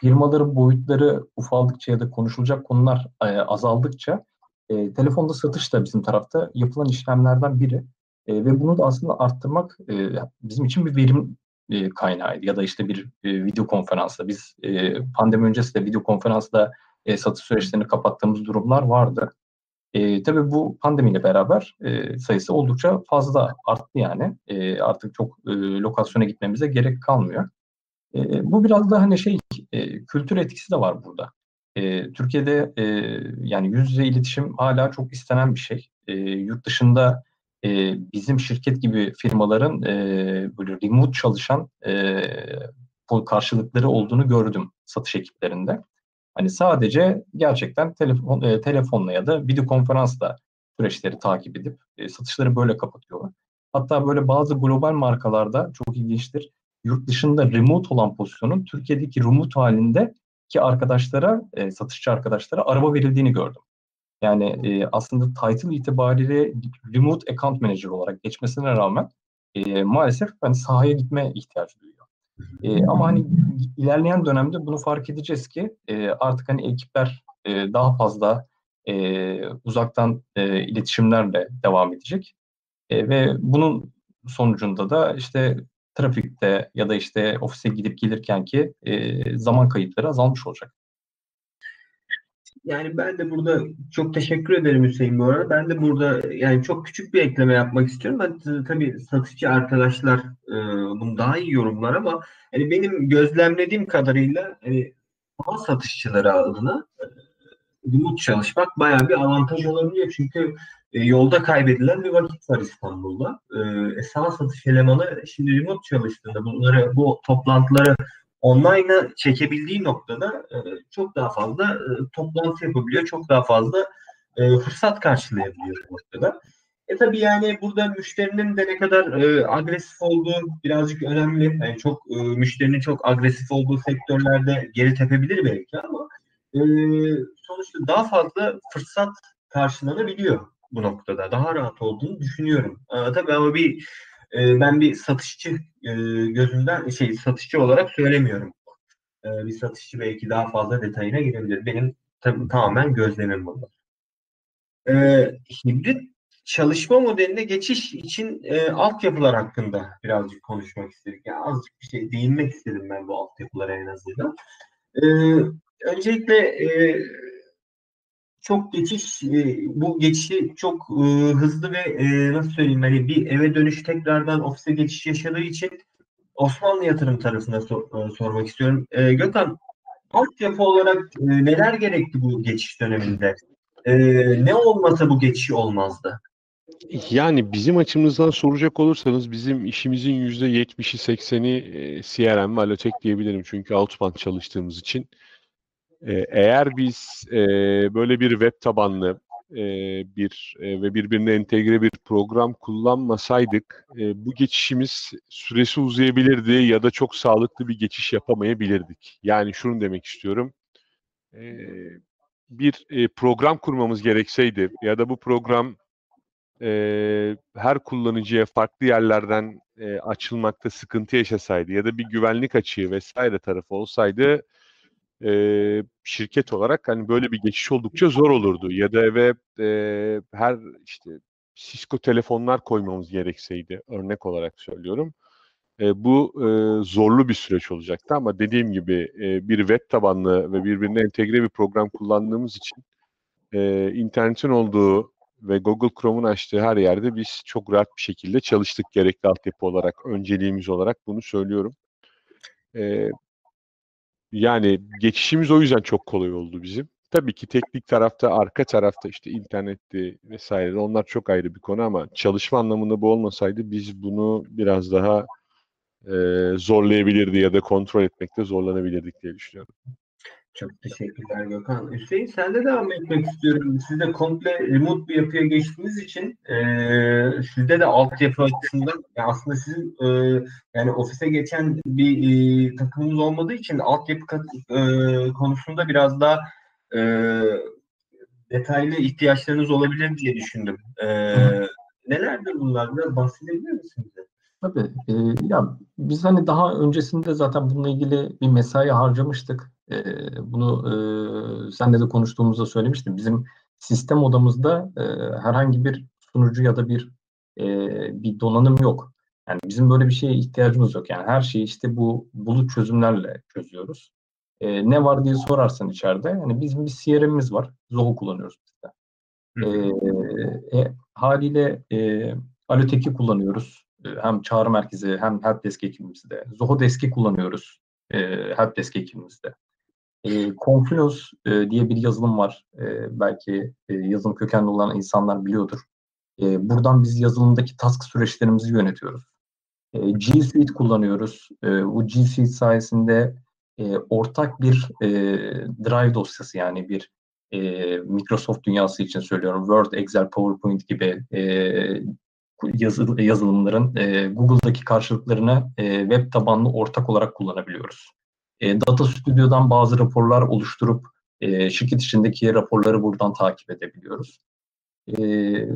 firmaların boyutları ufaldıkça ya da konuşulacak konular e, azaldıkça e, telefonda satış da bizim tarafta yapılan işlemlerden biri. E, ve bunu da aslında arttırmak e, bizim için bir verim e, kaynağıydı. Ya da işte bir e, video konferansla biz e, pandemi öncesi de video konferansla e, satış süreçlerini kapattığımız durumlar vardı. E, tabii bu pandemiyle beraber e, sayısı oldukça fazla arttı yani. E, artık çok e, lokasyona gitmemize gerek kalmıyor. E, bu biraz da hani şey e, kültür etkisi de var burada. E, Türkiye'de e, yani yüz yüze iletişim hala çok istenen bir şey. E, yurt dışında e, bizim şirket gibi firmaların e, böyle remote çalışan e, karşılıkları olduğunu gördüm satış ekiplerinde. Hani sadece gerçekten telefon, e, telefonla ya da video konferansla süreçleri takip edip e, satışları böyle kapatıyorlar. Hatta böyle bazı global markalarda çok ilginçtir. Yurt dışında remote olan pozisyonun Türkiye'deki remote halinde ki arkadaşlara, e, satışçı arkadaşlara araba verildiğini gördüm. Yani e, aslında title itibariyle remote account manager olarak geçmesine rağmen e, maalesef hani sahaya gitme ihtiyacı duyuyor. E, ama hani ilerleyen dönemde bunu fark edeceğiz ki e, artık hani ekipler e, daha fazla e, uzaktan e, iletişimlerle devam edecek. E, ve bunun sonucunda da işte trafikte ya da işte ofise gidip gelirken ki e, zaman kayıpları azalmış olacak. Yani ben de burada çok teşekkür ederim Hüseyin bu arada. Ben de burada yani çok küçük bir ekleme yapmak istiyorum. Ben tabii satışçı arkadaşlar e, bunu daha iyi yorumlar ama hani benim gözlemlediğim kadarıyla hani mal satışçıları adına e, remote çalışmak bayağı bir avantaj olabiliyor. Çünkü e, yolda kaybedilen bir vakit var İstanbul'da. E, sağ satış elemanı şimdi remote çalıştığında bunları bu toplantıları online'a çekebildiği noktada e, çok daha fazla e, toplantı yapabiliyor. Çok daha fazla e, fırsat karşılayabiliyor noktada. E tabi yani burada müşterinin de ne kadar e, agresif olduğu birazcık önemli. Yani çok e, müşterinin çok agresif olduğu sektörlerde geri tepebilir belki ama e, sonuçta daha fazla fırsat karşılanabiliyor bu noktada. Daha rahat olduğunu düşünüyorum. E, tabii ama bir e, ben bir satışçı e, gözünden şey satışçı olarak söylemiyorum. E, bir satışçı belki daha fazla detayına girebilir. Benim tabii tamamen gözlemim burada. E, hibrit çalışma modeline geçiş için e, altyapılar hakkında birazcık konuşmak istedik. Yani azıcık bir şey değinmek istedim ben bu altyapılara en azından. E, öncelikle e, çok geçiş e, bu geçişi çok e, hızlı ve e, nasıl söyleyeyim hani bir eve dönüş tekrardan ofise geçiş yaşadığı için Osmanlı yatırım tarafına sor, sormak istiyorum. Gökhan altyapı olarak neler gerekti bu geçiş döneminde? Ne olmasa bu geçiş olmazdı? Yani bizim açımızdan soracak olursanız bizim işimizin %70'i 80'i CRM ve Alotek diyebilirim. Çünkü outbound çalıştığımız için. Eğer biz böyle bir web tabanlı bir ve birbirine entegre bir program kullanmasaydık bu geçişimiz süresi uzayabilirdi ya da çok sağlıklı bir geçiş yapamayabilirdik. Yani şunu demek istiyorum. Bir program kurmamız gerekseydi ya da bu program her kullanıcıya farklı yerlerden açılmakta sıkıntı yaşasaydı ya da bir güvenlik açığı vesaire tarafı olsaydı e, şirket olarak hani böyle bir geçiş oldukça zor olurdu. Ya da eve e, her işte Cisco telefonlar koymamız gerekseydi örnek olarak söylüyorum. E, bu e, zorlu bir süreç olacaktı ama dediğim gibi e, bir web tabanlı ve birbirine entegre bir program kullandığımız için e, internetin olduğu ve Google Chrome'un açtığı her yerde biz çok rahat bir şekilde çalıştık gerekli altyapı olarak, önceliğimiz olarak bunu söylüyorum. Ee, yani geçişimiz o yüzden çok kolay oldu bizim. Tabii ki teknik tarafta, arka tarafta işte internetti vesaire onlar çok ayrı bir konu ama çalışma anlamında bu olmasaydı biz bunu biraz daha e, zorlayabilirdi ya da kontrol etmekte zorlanabilirdik diye düşünüyorum. Çok teşekkürler Gökhan. Hüseyin sen de devam etmek istiyorum. Siz de komple remote bir yapıya geçtiğiniz için e, sizde de altyapı açısından ya aslında sizin e, yani ofise geçen bir e, takımınız olmadığı için altyapı kat- e, konusunda biraz daha e, detaylı ihtiyaçlarınız olabilir diye düşündüm. E, nelerdir bunlar? Biraz bahsedebilir misiniz? Tabii. e, ya biz hani daha öncesinde zaten bununla ilgili bir mesai harcamıştık. E, bunu e, senle de konuştuğumuzda söylemiştim. Bizim sistem odamızda e, herhangi bir sunucu ya da bir e, bir donanım yok. Yani bizim böyle bir şeye ihtiyacımız yok. Yani her şeyi işte bu bulut çözümlerle çözüyoruz. E, ne var diye sorarsan içeride. Yani bizim bir CRM'imiz var. Zoho kullanıyoruz biz de. E, e, haliyle e, Alotech'i kullanıyoruz. E, hem çağrı merkezi hem helpdesk ekibimizde. Zoho Desk'i kullanıyoruz e, helpdesk ekibimizde. E, Confluence e, diye bir yazılım var. E, belki e, yazılım kökenli olan insanlar biliyordur. E, buradan biz yazılımdaki task süreçlerimizi yönetiyoruz. E, G Suite kullanıyoruz. E, bu G Suite sayesinde e, ortak bir e, drive dosyası yani bir e, Microsoft dünyası için söylüyorum. Word, Excel, PowerPoint gibi e, yazı, yazılımların e, Google'daki karşılıklarını e, web tabanlı ortak olarak kullanabiliyoruz. E, Data Studio'dan bazı raporlar oluşturup e, şirket içindeki raporları buradan takip edebiliyoruz. E,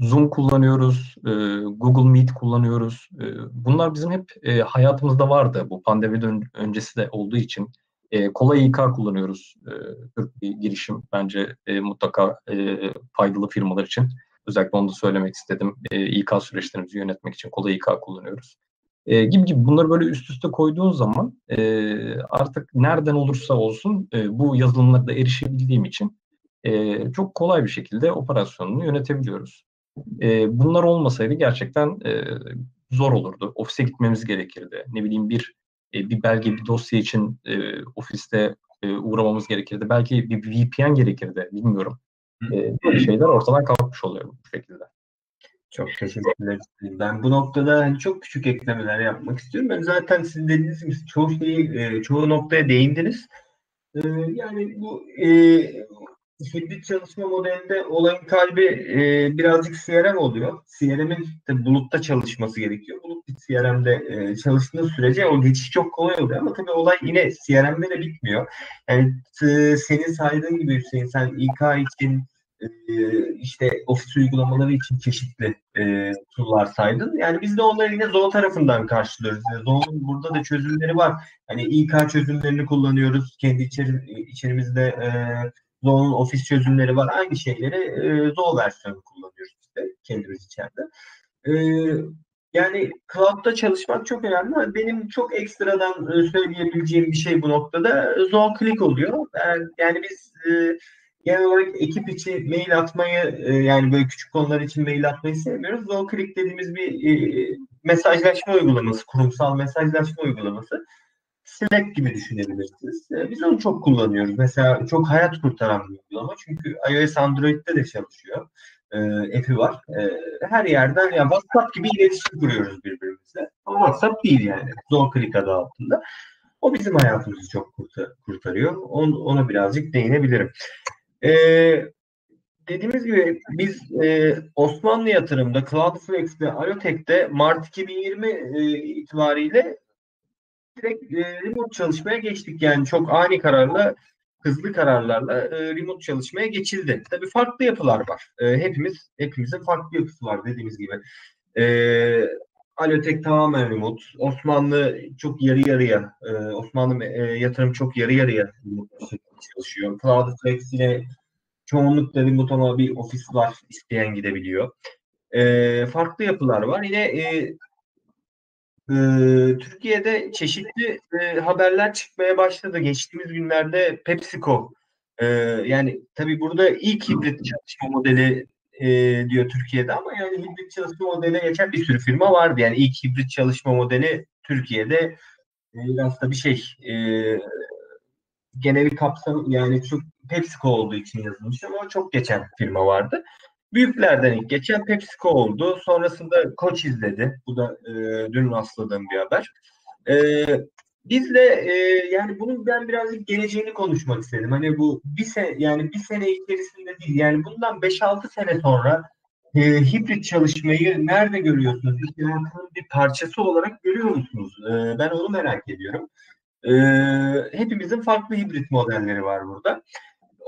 Zoom kullanıyoruz, e, Google Meet kullanıyoruz. E, bunlar bizim hep e, hayatımızda vardı. Bu pandemiden öncesi de olduğu için e, kolay İK kullanıyoruz. E, Türk bir girişim bence e, mutlaka e, faydalı firmalar için. Özellikle onu da söylemek istedim. E, İK süreçlerimizi yönetmek için kolay İK kullanıyoruz. E, gibi gibi bunları böyle üst üste koyduğun zaman e, artık nereden olursa olsun e, bu yazılımlara erişebildiğim için e, çok kolay bir şekilde operasyonunu yönetebiliyoruz. E, bunlar olmasaydı gerçekten e, zor olurdu. Ofise gitmemiz gerekirdi. Ne bileyim bir e, bir belge, bir dosya için e, ofiste e, uğramamız gerekirdi. Belki bir VPN gerekirdi, bilmiyorum. E, böyle şeyler ortadan kalkmış oluyor bu şekilde. Çok teşekkürler. Ben bu noktada çok küçük eklemeler yapmak istiyorum. Ben zaten sizin dediğiniz gibi çoğu şeyi, e, çoğu noktaya değindiniz. E, yani bu e, hibrit çalışma modelinde olayın kalbi e, birazcık CRM oluyor. CRM'in de bulutta çalışması gerekiyor. Bulut bir CRM'de e, çalıştığı sürece o geçiş çok kolay oluyor ama tabii olay yine CRM'de de bitmiyor. Yani t- senin saydığın gibi Hüseyin sen İK için e, işte ofis uygulamaları için çeşitli e, tool'lar saydın. Yani biz de onları yine Zoho tarafından karşılıyoruz. Yani Zoho'nun burada da çözümleri var. Hani İK çözümlerini kullanıyoruz. Kendi içeri, içerimizde e, Zoho'nun ofis çözümleri var. Aynı şeyleri e, Zoho versiyonu kullanıyoruz işte kendimiz içeride. E, yani cloud'da çalışmak çok önemli ama benim çok ekstradan e, söyleyebileceğim bir şey bu noktada Zoho Click oluyor. Yani biz e, genel olarak ekip içi mail atmayı e, yani böyle küçük konular için mail atmayı sevmiyoruz. Click dediğimiz bir e, mesajlaşma uygulaması, kurumsal mesajlaşma uygulaması. Slack gibi düşünebilirsiniz. E, biz onu çok kullanıyoruz. Mesela çok hayat kurtaran bir uygulama. Çünkü iOS Android'de de çalışıyor. E, app'i var. E, her yerden ya WhatsApp gibi iletişim kuruyoruz birbirimizle. Ama WhatsApp değil yani. Click adı altında. O bizim hayatımızı çok kurtar, kurtarıyor. On, ona birazcık değinebilirim. Ee, dediğimiz gibi biz e, Osmanlı yatırımda, Cloudflex'te, Alotech'te Mart 2020 e, itibariyle direkt e, remote çalışmaya geçtik. Yani çok ani kararla, hızlı kararlarla e, remote çalışmaya geçildi. Tabii farklı yapılar var. E, hepimiz, hepimizin farklı yapısı var dediğimiz gibi. E, Alotech tamamen remote. Osmanlı çok yarı yarıya. E, Osmanlı e, yatırım çok yarı yarıya çalışıyor. Cloudflex yine çoğunlukla remote ama bir ofis var isteyen gidebiliyor. E, farklı yapılar var. Yine e, e, Türkiye'de çeşitli e, haberler çıkmaya başladı. Geçtiğimiz günlerde PepsiCo e, yani tabii burada ilk hibrit çalışma modeli e, diyor Türkiye'de ama yani hibrit çalışma modeline geçen bir sürü firma vardı. Yani ilk hibrit çalışma modeli Türkiye'de e, biraz da bir şey e, geneli kapsam yani çok PepsiCo olduğu için yazılmış ama çok geçen firma vardı. Büyüklerden ilk geçen PepsiCo oldu. Sonrasında Koç izledi. Bu da e, dün rastladığım bir haber. E, biz de e, yani bunun ben birazcık geleceğini konuşmak istedim. Hani bu bir sene yani bir sene içerisinde değil. Yani bundan 5-6 sene sonra e, hibrit çalışmayı nerede görüyorsunuz? İş bir parçası olarak görüyor musunuz? E, ben onu merak ediyorum. E, hepimizin farklı hibrit modelleri var burada.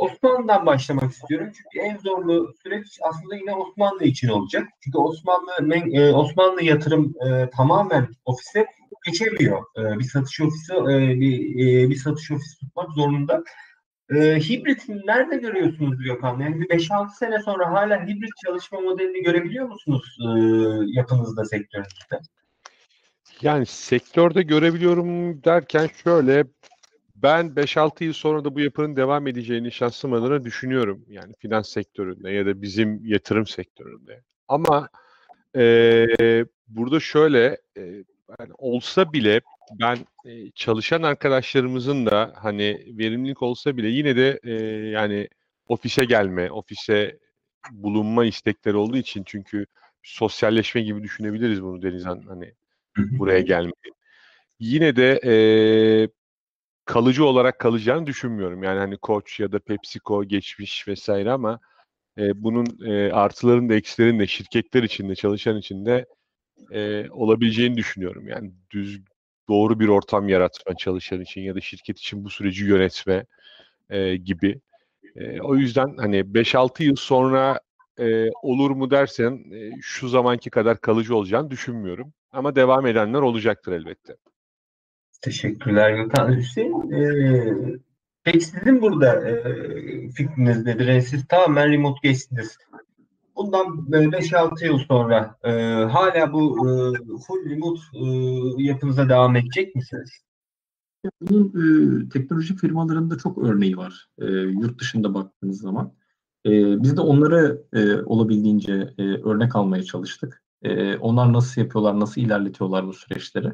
Osmanlı'dan başlamak istiyorum. Çünkü en zorlu süreç aslında yine Osmanlı için olacak. Çünkü Osmanlı e, Osmanlı yatırım e, tamamen ofise geçemiyor. E, bir satış ofisi e, bir, e, bir satış ofisi tutmak zorunda. E, hibrit nerede görüyorsunuz Gökhan? Yani bir 5-6 sene sonra hala hibrit çalışma modelini görebiliyor musunuz e, yapınızda, sektörünüzde? Yani sektörde görebiliyorum derken şöyle ben 5-6 yıl sonra da bu yapının devam edeceğini şahsım adına düşünüyorum. Yani finans sektöründe ya da bizim yatırım sektöründe. Ama e, burada şöyle e, yani olsa bile ben e, çalışan arkadaşlarımızın da hani verimlilik olsa bile yine de e, yani ofise gelme, ofise bulunma istekleri olduğu için çünkü sosyalleşme gibi düşünebiliriz bunu Denizhan hani buraya gelmeyi. Yine de e, kalıcı olarak kalacağını düşünmüyorum. Yani hani Koç ya da PepsiCo geçmiş vesaire ama e, bunun e, artıların da eksilerin de şirketler içinde çalışan içinde e, olabileceğini düşünüyorum. Yani düz doğru bir ortam yaratma çalışan için ya da şirket için bu süreci yönetme e, gibi. E, o yüzden hani 5-6 yıl sonra e, olur mu dersen e, şu zamanki kadar kalıcı olacağını düşünmüyorum. Ama devam edenler olacaktır elbette. Teşekkürler Gökhan. Hüseyin, e, peki sizin burada e, fikriniz nedir? Yani siz tamamen remote geçtiniz. Bundan 5-6 yıl sonra e, hala bu e, full remote e, yapınıza devam edecek misiniz? Bunun e, teknoloji firmalarında çok örneği var. E, yurt dışında baktığınız zaman. E, biz de onları e, olabildiğince e, örnek almaya çalıştık. E, onlar nasıl yapıyorlar, nasıl ilerletiyorlar bu süreçleri.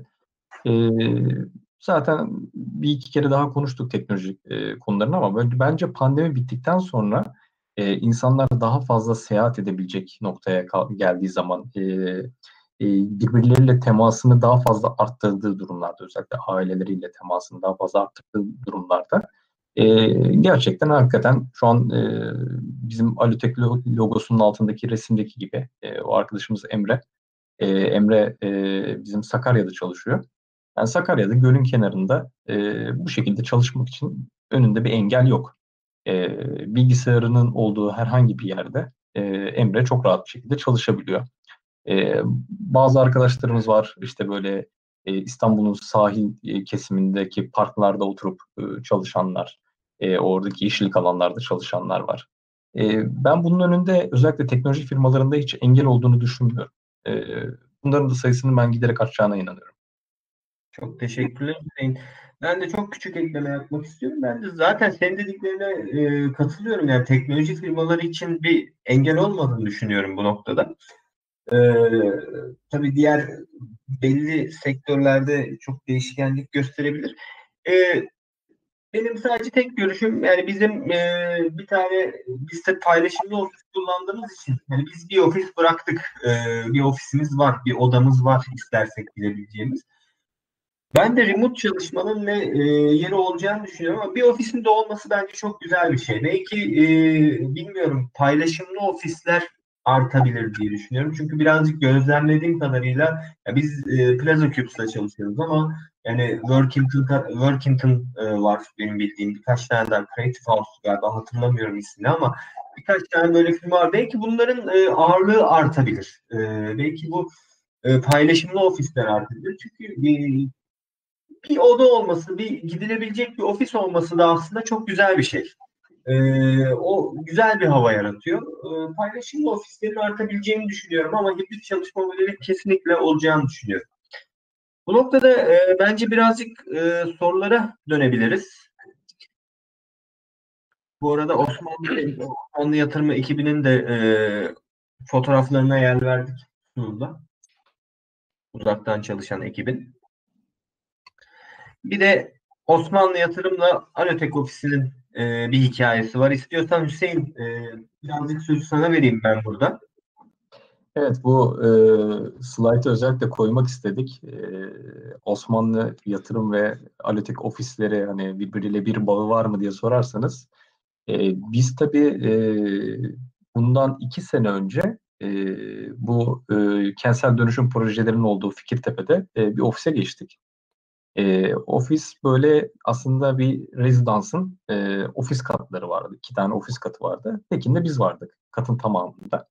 Zaten bir iki kere daha konuştuk teknolojik e, konularını ama bence pandemi bittikten sonra e, insanlar daha fazla seyahat edebilecek noktaya geldiği zaman e, e, birbirleriyle temasını daha fazla arttırdığı durumlarda özellikle aileleriyle temasını daha fazla arttırdığı durumlarda e, gerçekten hakikaten şu an e, bizim Alutek logosunun altındaki resimdeki gibi e, o arkadaşımız Emre e, Emre e, bizim Sakarya'da çalışıyor. Yani Sakarya'da gölün kenarında e, bu şekilde çalışmak için önünde bir engel yok. E, bilgisayarının olduğu herhangi bir yerde e, Emre çok rahat bir şekilde çalışabiliyor. E, bazı arkadaşlarımız var işte böyle e, İstanbul'un sahil kesimindeki parklarda oturup e, çalışanlar, e, oradaki yeşillik alanlarda çalışanlar var. E, ben bunun önünde özellikle teknoloji firmalarında hiç engel olduğunu düşünmüyorum. E, bunların da sayısının ben giderek artacağına inanıyorum. Çok teşekkürler Hüseyin. Ben de çok küçük ekleme yapmak istiyorum. Ben de zaten senin dediklerine e, katılıyorum. Yani teknoloji firmaları için bir engel olmadığını düşünüyorum bu noktada. E, tabii diğer belli sektörlerde çok değişkenlik gösterebilir. E, benim sadece tek görüşüm yani bizim e, bir tane biz de paylaşımlı ofis kullandığımız için yani biz bir ofis bıraktık. E, bir ofisimiz var, bir odamız var istersek bilebileceğimiz. Ben de remote çalışmanın ne e, yeri olacağını düşünüyorum ama bir ofisin de olması bence çok güzel bir şey. Belki e, bilmiyorum paylaşımlı ofisler artabilir diye düşünüyorum. Çünkü birazcık gözlemlediğim kadarıyla ya biz e, Plaza Cubes'la çalışıyoruz ama yani Workington, Workington e, var benim bildiğim birkaç tane daha Creative House galiba hatırlamıyorum ismini ama birkaç tane böyle firma var. Belki bunların e, ağırlığı artabilir. E, belki bu e, paylaşımlı ofisler artabilir. Çünkü e, bir oda olması, bir gidilebilecek bir ofis olması da aslında çok güzel bir şey. Ee, o güzel bir hava yaratıyor. Ee, paylaşımlı ofislerin artabileceğini düşünüyorum ama hibrit çalışma modeli kesinlikle olacağını düşünüyorum. Bu noktada e, bence birazcık e, sorulara dönebiliriz. Bu arada Osmanlı, Osmanlı Yatırımı ekibinin de e, fotoğraflarına yer verdik sunumda. Uzaktan çalışan ekibin. Bir de Osmanlı Yatırım'la Alotek Ofisi'nin e, bir hikayesi var. İstiyorsan Hüseyin e, birazcık sözü sana vereyim ben burada. Evet bu e, slaytı özellikle koymak istedik. E, Osmanlı yatırım ve Alotek ofisleri hani birbiriyle bir bağı var mı diye sorarsanız e, biz tabii e, bundan iki sene önce e, bu e, kentsel dönüşüm projelerinin olduğu Fikirtepe'de e, bir ofise geçtik. E, ofis böyle aslında bir rezidansın e, ofis katları vardı. İki tane ofis katı vardı. Tekinde biz vardık katın tamamında.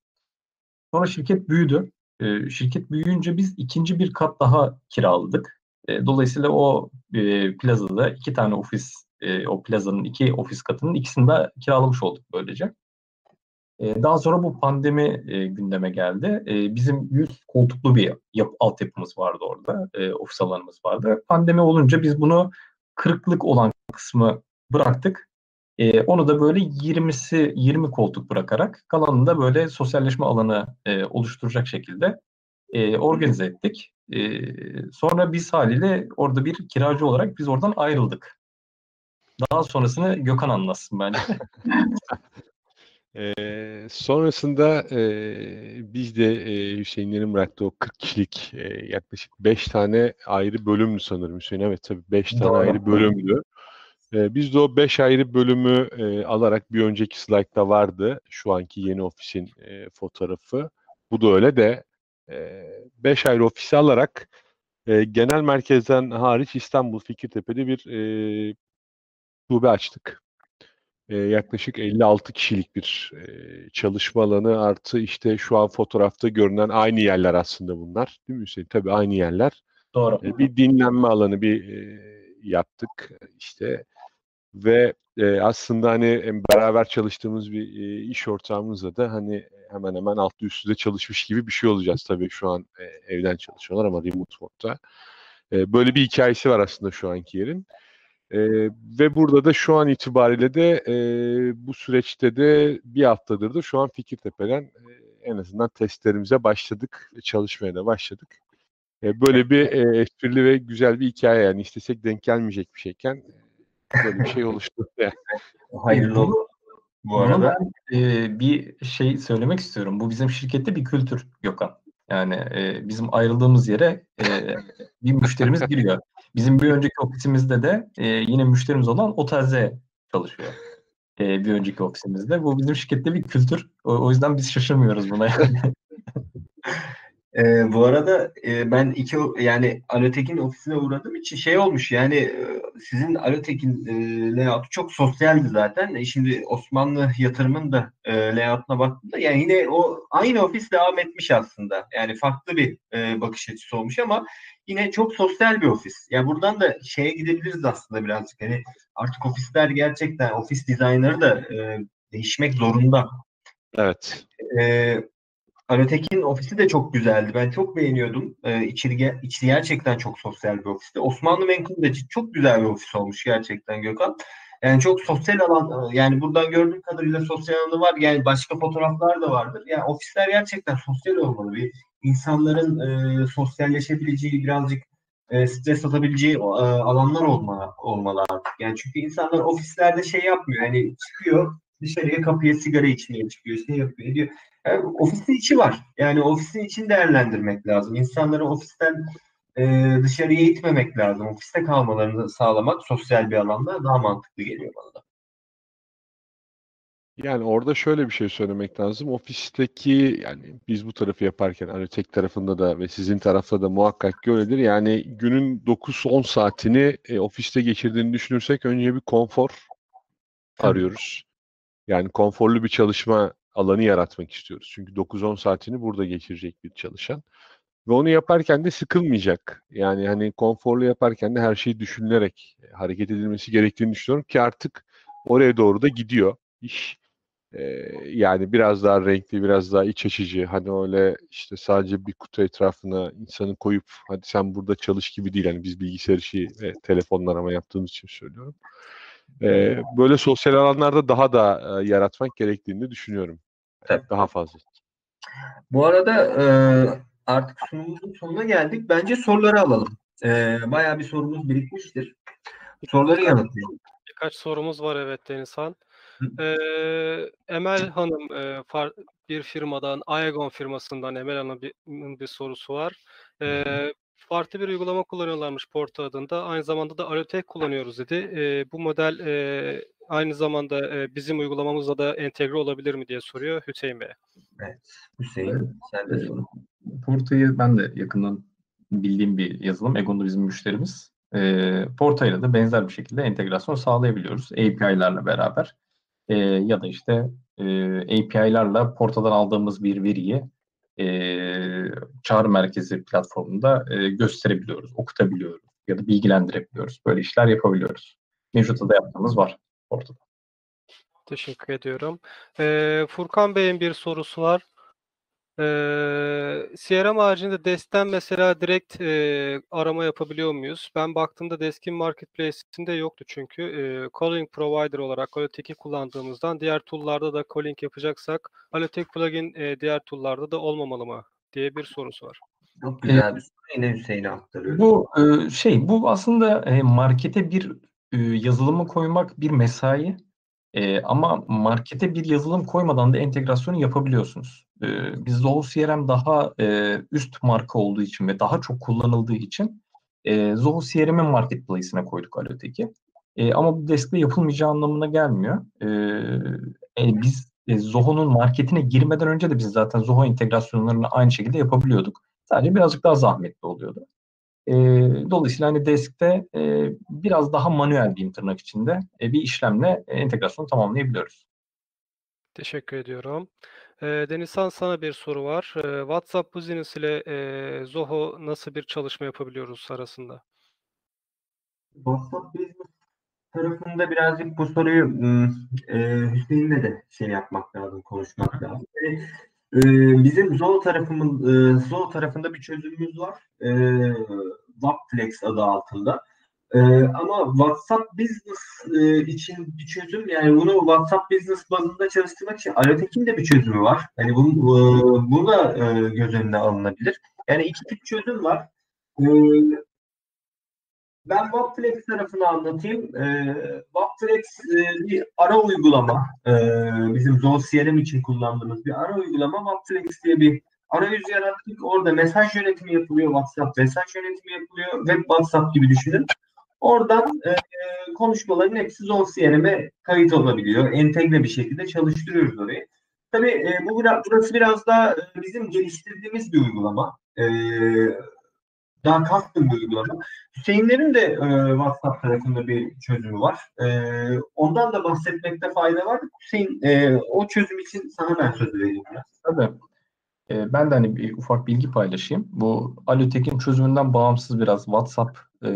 Sonra şirket büyüdü. E, şirket büyüyünce biz ikinci bir kat daha kiraladık. E, dolayısıyla o e, plazada iki tane ofis, e, o plazanın iki ofis katının ikisini de kiralamış olduk böylece. E, daha sonra bu pandemi e, gündeme geldi. E, bizim 100 koltuklu bir yap, altyapımız vardı orada, e, ofis alanımız vardı. Pandemi olunca biz bunu kırıklık olan kısmı bıraktık. E, onu da böyle 20'si 20 koltuk bırakarak kalanını da böyle sosyalleşme alanı e, oluşturacak şekilde organize ettik. Sonra biz haliyle orada bir kiracı olarak biz oradan ayrıldık. Daha sonrasını Gökhan anlatsın bence. Ee, sonrasında e, biz de e, Hüseyinlerin bıraktığı o 40 kişilik e, yaklaşık 5 tane ayrı bölümdü sanırım Hüseyin. Evet tabii 5 tane Doğru. ayrı bölümdü. E, biz de o 5 ayrı bölümü e, alarak bir önceki slaytta vardı şu anki yeni ofisin e, fotoğrafı. Bu da öyle de 5 ayrı ofisi alarak e, genel merkezden hariç İstanbul Fikirtepe'de bir e, şube açtık. E, yaklaşık 56 kişilik bir e, çalışma alanı artı işte şu an fotoğrafta görünen aynı yerler aslında bunlar. Değil mi Hüseyin? Tabii aynı yerler. Doğru. E, bir dinlenme alanı bir e, yaptık işte ve e, aslında hani beraber çalıştığımız bir e, iş ortağımızla da hani hemen hemen altlı üstü de çalışmış gibi bir şey olacağız tabii şu an e, evden çalışıyorlar ama remote modda. E, böyle bir hikayesi var aslında şu anki yerin. E, ve burada da şu an itibariyle de e, bu süreçte de bir haftadır da şu an Fikirtepe'den e, en azından testlerimize başladık, çalışmaya da başladık. E, böyle bir e, esprili ve güzel bir hikaye yani istesek denk gelmeyecek bir şeyken e, böyle bir şey oluştu. Yani. Hayırlı olsun bu arada. ben e, bir şey söylemek istiyorum. Bu bizim şirkette bir kültür Gökhan. Yani e, bizim ayrıldığımız yere e, bir müşterimiz giriyor. Bizim bir önceki ofisimizde de e, yine müşterimiz olan Otelze çalışıyor. E, bir önceki ofisimizde. Bu bizim şirkette bir kültür. O, o yüzden biz şaşırmıyoruz buna. Ee, bu arada e, ben iki yani Alotek'in ofisine uğradığım için şey olmuş yani e, sizin Alotek'in e, layout'u çok sosyaldi zaten. E, şimdi Osmanlı yatırımın da e, layout'una baktığımda yani yine o aynı ofis devam etmiş aslında. Yani farklı bir e, bakış açısı olmuş ama yine çok sosyal bir ofis. Yani buradan da şeye gidebiliriz aslında birazcık. Hani artık ofisler gerçekten ofis dizaynları da e, değişmek zorunda. Evet. E, Alotek'in ofisi de çok güzeldi. Ben çok beğeniyordum. Ee, içi, içi gerçekten çok sosyal bir ofisti. Osmanlı Menkul'de çok güzel bir ofis olmuş gerçekten Gökhan. Yani çok sosyal alan, yani buradan gördüğüm kadarıyla sosyal alanı var. Yani başka fotoğraflar da vardır. Yani ofisler gerçekten sosyal olmalı. Bir insanların e, sosyalleşebileceği, birazcık e, stres atabileceği e, alanlar olmalı, olmalı artık. Yani çünkü insanlar ofislerde şey yapmıyor. Yani çıkıyor dışarıya kapıya sigara içmeye çıkıyor, şey yapıyor, ediyor. Yani ofisin içi var. Yani ofisin için değerlendirmek lazım. İnsanları ofisten e, dışarıya itmemek lazım. Ofiste kalmalarını sağlamak sosyal bir alanda daha mantıklı geliyor bana da. Yani orada şöyle bir şey söylemek lazım. Ofisteki yani biz bu tarafı yaparken Alotek tarafında da ve sizin tarafta da muhakkak ki öyledir. Yani günün 9-10 saatini e, ofiste geçirdiğini düşünürsek önce bir konfor arıyoruz. Yani konforlu bir çalışma alanı yaratmak istiyoruz. Çünkü 9-10 saatini burada geçirecek bir çalışan. Ve onu yaparken de sıkılmayacak. Yani hani konforlu yaparken de her şeyi düşünülerek e, hareket edilmesi gerektiğini düşünüyorum ki artık oraya doğru da gidiyor iş. Ee, yani biraz daha renkli, biraz daha iç açıcı. Hani öyle işte sadece bir kutu etrafına insanı koyup hadi sen burada çalış gibi değil. Hani biz bilgisayar işi ve telefonla arama yaptığımız için söylüyorum. Ee, böyle sosyal alanlarda daha da e, yaratmak gerektiğini düşünüyorum. Evet. Daha fazla. Bu arada e, artık sunumumuzun sonuna geldik. Bence soruları alalım. E, bayağı bir sorumuz birikmiştir. Soruları yanıtlayalım. Birkaç sorumuz var evet Denizhan. Hı. Ee, Emel Hanım e, far- bir firmadan, Aegon firmasından Emel Hanım'ın bir sorusu var. Ee, farklı bir uygulama kullanıyorlarmış Porto adında. Aynı zamanda da Alotek kullanıyoruz dedi. Ee, bu model e, aynı zamanda e, bizim uygulamamızla da entegre olabilir mi diye soruyor Hüseyin Bey. Hüseyin sen de sor. Porta'yı ben de yakından bildiğim bir yazılım. Egon'da bizim müşterimiz. E, Porta ile de benzer bir şekilde entegrasyon sağlayabiliyoruz. API'lerle beraber. E, ya da işte e, API'lerle Porta'dan aldığımız bir veriyi e, çağrı merkezi platformunda e, gösterebiliyoruz, okutabiliyoruz ya da bilgilendirebiliyoruz. Böyle işler yapabiliyoruz. Mevcutta da yaptığımız var Porta'da. Teşekkür ediyorum. Ee, Furkan Bey'in bir sorusu var. Ee, CRM haricinde Desk'ten mesela direkt e, arama yapabiliyor muyuz? Ben baktığımda Desk'in marketplace'inde yoktu çünkü. E, calling provider olarak Alotek'i kullandığımızdan diğer tool'larda da calling yapacaksak Alotek plugin e, diğer tool'larda da olmamalı mı diye bir sorusu var. Çok güzel bir soru. Yine Hüseyin'e aktarıyorum. Bu e, şey, bu aslında e, markete bir e, yazılımı koymak bir mesai. E, ama markete bir yazılım koymadan da entegrasyonu yapabiliyorsunuz. E, biz Zoho CRM daha e, üst marka olduğu için ve daha çok kullanıldığı için e, Zoho CRM'in marketplace'ine koyduk Alotek'i. E, ama bu deskle yapılmayacağı anlamına gelmiyor. E, e, biz e, Zoho'nun marketine girmeden önce de biz zaten Zoho entegrasyonlarını aynı şekilde yapabiliyorduk. Sadece birazcık daha zahmetli oluyordu. E, dolayısıyla hani deskte e, biraz daha manuel diyeyim tırnak içinde e, bir işlemle e, entegrasyonu tamamlayabiliyoruz. Teşekkür ediyorum. E, Denizhan sana bir soru var. E, WhatsApp Business ile e, Zoho nasıl bir çalışma yapabiliyoruz arasında? WhatsApp Business tarafında birazcık bu soruyu ım, e, Hüseyin'le de şey yapmak lazım, konuşmak lazım. Yani, e, bizim Zoho tarafımız, e, Zoho tarafında bir çözümümüz var. E, Wapflex adı altında. E, ama WhatsApp Business e, için bir çözüm, yani bunu WhatsApp Business bazında çalıştırmak için Alotek'in de bir çözümü var. Yani bunu, e, bu da e, göz önüne alınabilir. Yani iki tip çözüm var. E, ben Wapflex tarafını anlatayım. Wapflex e, bir ara uygulama. Ee, bizim Zoho CRM için kullandığımız bir ara uygulama. Wapflex diye bir arayüz yarattık. Orada mesaj yönetimi yapılıyor. WhatsApp mesaj yönetimi yapılıyor. Web WhatsApp gibi düşünün. Oradan e, konuşmaların hepsi Zoho CRM'e kayıt olabiliyor. Entegre bir şekilde çalıştırıyoruz orayı. Tabii e, bu burası biraz daha e, bizim geliştirdiğimiz bir uygulama. E, daha custom bir uygulama. Hüseyinlerin de e, WhatsApp tarafında bir çözümü var. E, ondan da bahsetmekte fayda var. Hüseyin e, o çözüm için sana ben söz vereyim. Tabii. E, ben de hani bir ufak bilgi paylaşayım. Bu Alotek'in çözümünden bağımsız biraz WhatsApp e,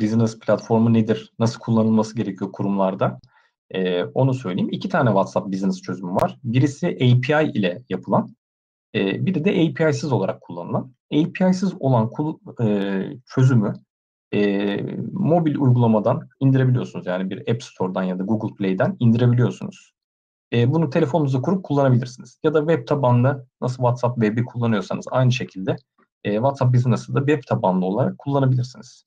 business platformu nedir? Nasıl kullanılması gerekiyor kurumlarda? E, onu söyleyeyim. İki tane WhatsApp business çözümü var. Birisi API ile yapılan, e, biri de API'siz olarak kullanılan. API'siz olan kul, e, çözümü e, mobil uygulamadan indirebiliyorsunuz. Yani bir App Store'dan ya da Google Play'den indirebiliyorsunuz. E, bunu telefonunuza kurup kullanabilirsiniz. Ya da web tabanlı nasıl WhatsApp Web'i kullanıyorsanız aynı şekilde e, WhatsApp Business'ı da web tabanlı olarak kullanabilirsiniz.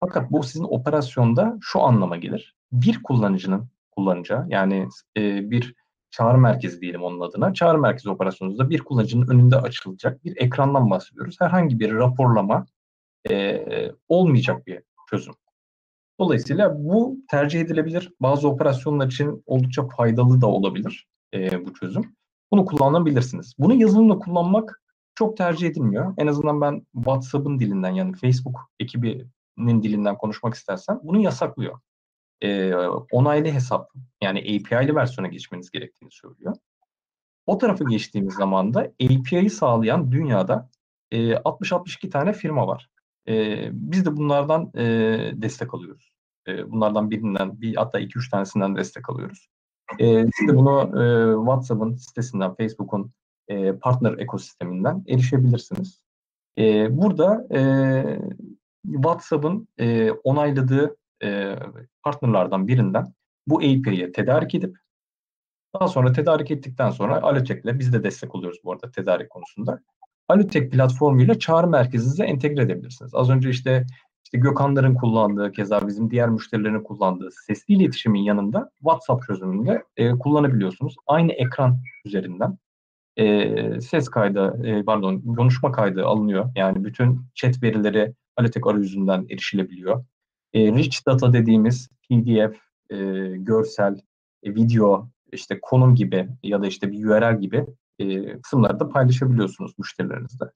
Fakat bu sizin operasyonda şu anlama gelir. Bir kullanıcının kullanacağı yani e, bir çağrı merkezi diyelim onun adına. Çağrı merkezi operasyonunuzda bir kullanıcının önünde açılacak bir ekrandan bahsediyoruz. Herhangi bir raporlama e, olmayacak bir çözüm. Dolayısıyla bu tercih edilebilir. Bazı operasyonlar için oldukça faydalı da olabilir e, bu çözüm. Bunu kullanabilirsiniz. Bunu yazılımla kullanmak çok tercih edilmiyor. En azından ben WhatsApp'ın dilinden yani Facebook ekibinin dilinden konuşmak istersem bunu yasaklıyor. E, onaylı hesap yani API'li versiyona geçmeniz gerektiğini söylüyor. O tarafa geçtiğimiz zaman da API'yi sağlayan dünyada e, 60-62 tane firma var. E, biz de bunlardan e, destek alıyoruz. E, bunlardan birinden, bir hatta 2-3 tanesinden destek alıyoruz. E, siz de bunu e, WhatsApp'ın sitesinden, Facebook'un e, partner ekosisteminden erişebilirsiniz. E, burada e, WhatsApp'ın e, onayladığı e, partnerlardan birinden bu API'yi tedarik edip Daha sonra tedarik ettikten sonra Alotek'le biz de destek oluyoruz bu arada tedarik konusunda. Alotek platformuyla çağrı merkezinize entegre edebilirsiniz. Az önce işte işte Gökhanların kullandığı, keza bizim diğer müşterilerin kullandığı sesli iletişimin yanında WhatsApp çözümünde e, kullanabiliyorsunuz. Aynı ekran üzerinden e, ses kaydı, e, pardon konuşma kaydı alınıyor. Yani bütün chat verileri Alotek arayüzünden erişilebiliyor. E, rich data dediğimiz PDF, e, görsel, e, video, işte konum gibi ya da işte bir URL gibi e, kısımları da paylaşabiliyorsunuz müşterilerinizle.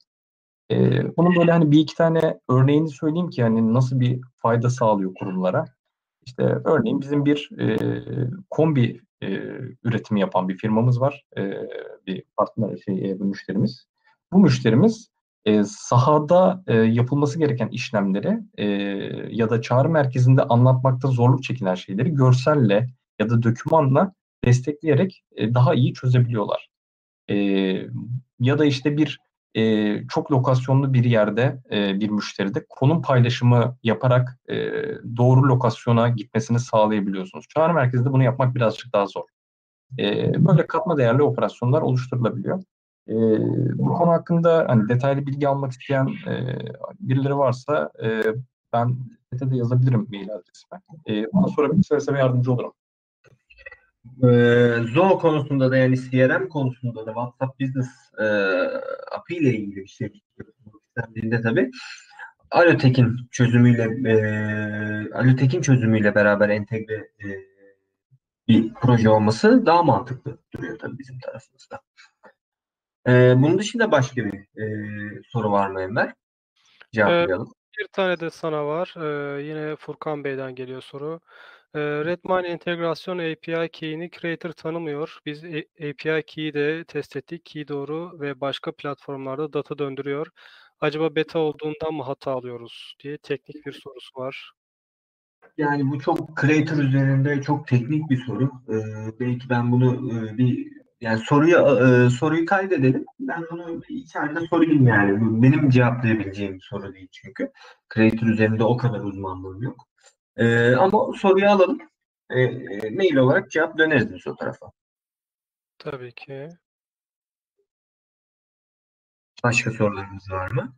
E, bunun böyle hani bir iki tane örneğini söyleyeyim ki hani nasıl bir fayda sağlıyor kurumlara. İşte örneğin bizim bir e, kombi e, üretimi yapan bir firmamız var. E, bir partner şey e, bir müşterimiz. Bu müşterimiz e, sahada e, yapılması gereken işlemleri e, ya da çağrı merkezinde anlatmakta zorluk çekilen şeyleri görselle ya da dokümanla destekleyerek e, daha iyi çözebiliyorlar. E, ya da işte bir e, çok lokasyonlu bir yerde e, bir müşteride konum paylaşımı yaparak e, doğru lokasyona gitmesini sağlayabiliyorsunuz. Çağrı merkezinde bunu yapmak birazcık daha zor. E, böyle katma değerli operasyonlar oluşturulabiliyor. E, bu konu hakkında hani detaylı bilgi almak isteyen e, birileri varsa e, ben de yazabilirim mail adresime. E, bana sorabilirse seve yardımcı olurum. Ee, Zoho konusunda da yani CRM konusunda da WhatsApp Business e, API ile ilgili bir şey istendiğinde tabii Alotek'in çözümüyle e, Alotek'in çözümüyle beraber entegre e, bir proje olması daha mantıklı duruyor tabii bizim tarafımızda. E, bunun dışında başka bir e, soru var mı Enver? Cevaplayalım. Bir tane de sana var. Ee, yine Furkan Bey'den geliyor soru. Ee, Redmine entegrasyon API key'ini Creator tanımıyor. Biz API key'i de test ettik. Key doğru ve başka platformlarda data döndürüyor. Acaba beta olduğundan mı hata alıyoruz diye teknik bir sorusu var. Yani bu çok Creator üzerinde çok teknik bir soru. Ee, belki ben bunu e, bir yani soruyu e, soruyu kaydedelim. Ben bunu içeride sorayım yani. Benim cevaplayabileceğim bir soru değil çünkü. Creator üzerinde o kadar uzmanlığım yok. Ee, ama soruyu alalım. Ee, e, mail olarak cevap döneriz biz o tarafa. Tabii ki. Başka sorularınız var mı?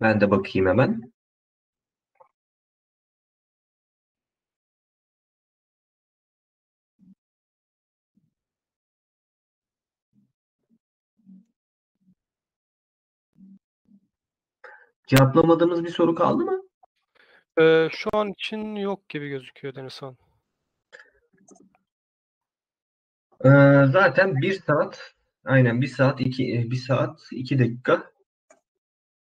Ben de bakayım hemen. Cevaplamadığımız bir soru kaldı mı? Ee, şu an için yok gibi gözüküyor Denizhan. Ee, zaten bir saat aynen bir saat iki bir saat iki dakika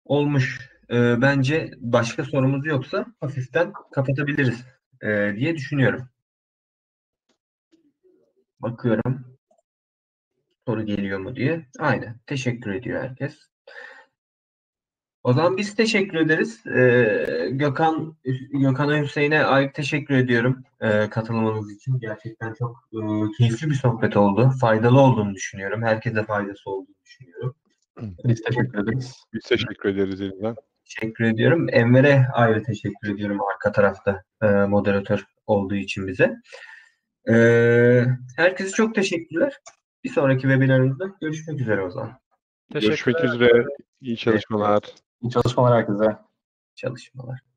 olmuş. Ee, bence başka sorumuz yoksa hafiften kapatabiliriz ee, diye düşünüyorum. Bakıyorum soru geliyor mu diye. Aynen. Teşekkür ediyor herkes. O zaman biz teşekkür ederiz. Ee, Gökhan Gökhan'a Hüseyin'e ayrı teşekkür ediyorum e, katılmanız için. Gerçekten çok e, keyifli bir sohbet oldu. Faydalı olduğunu düşünüyorum. Herkese faydası olduğunu düşünüyorum. Biz teşekkür ederiz. Biz teşekkür ederiz Elimden. Teşekkür ediyorum. Enver'e ayrı teşekkür ediyorum arka tarafta e, moderatör olduğu için bize. E, herkese çok teşekkürler. Bir sonraki webinarımızda görüşmek üzere o zaman. Görüşmek üzere. İyi çalışmalar. İyi çalışmalar herkese. Çalışmalar.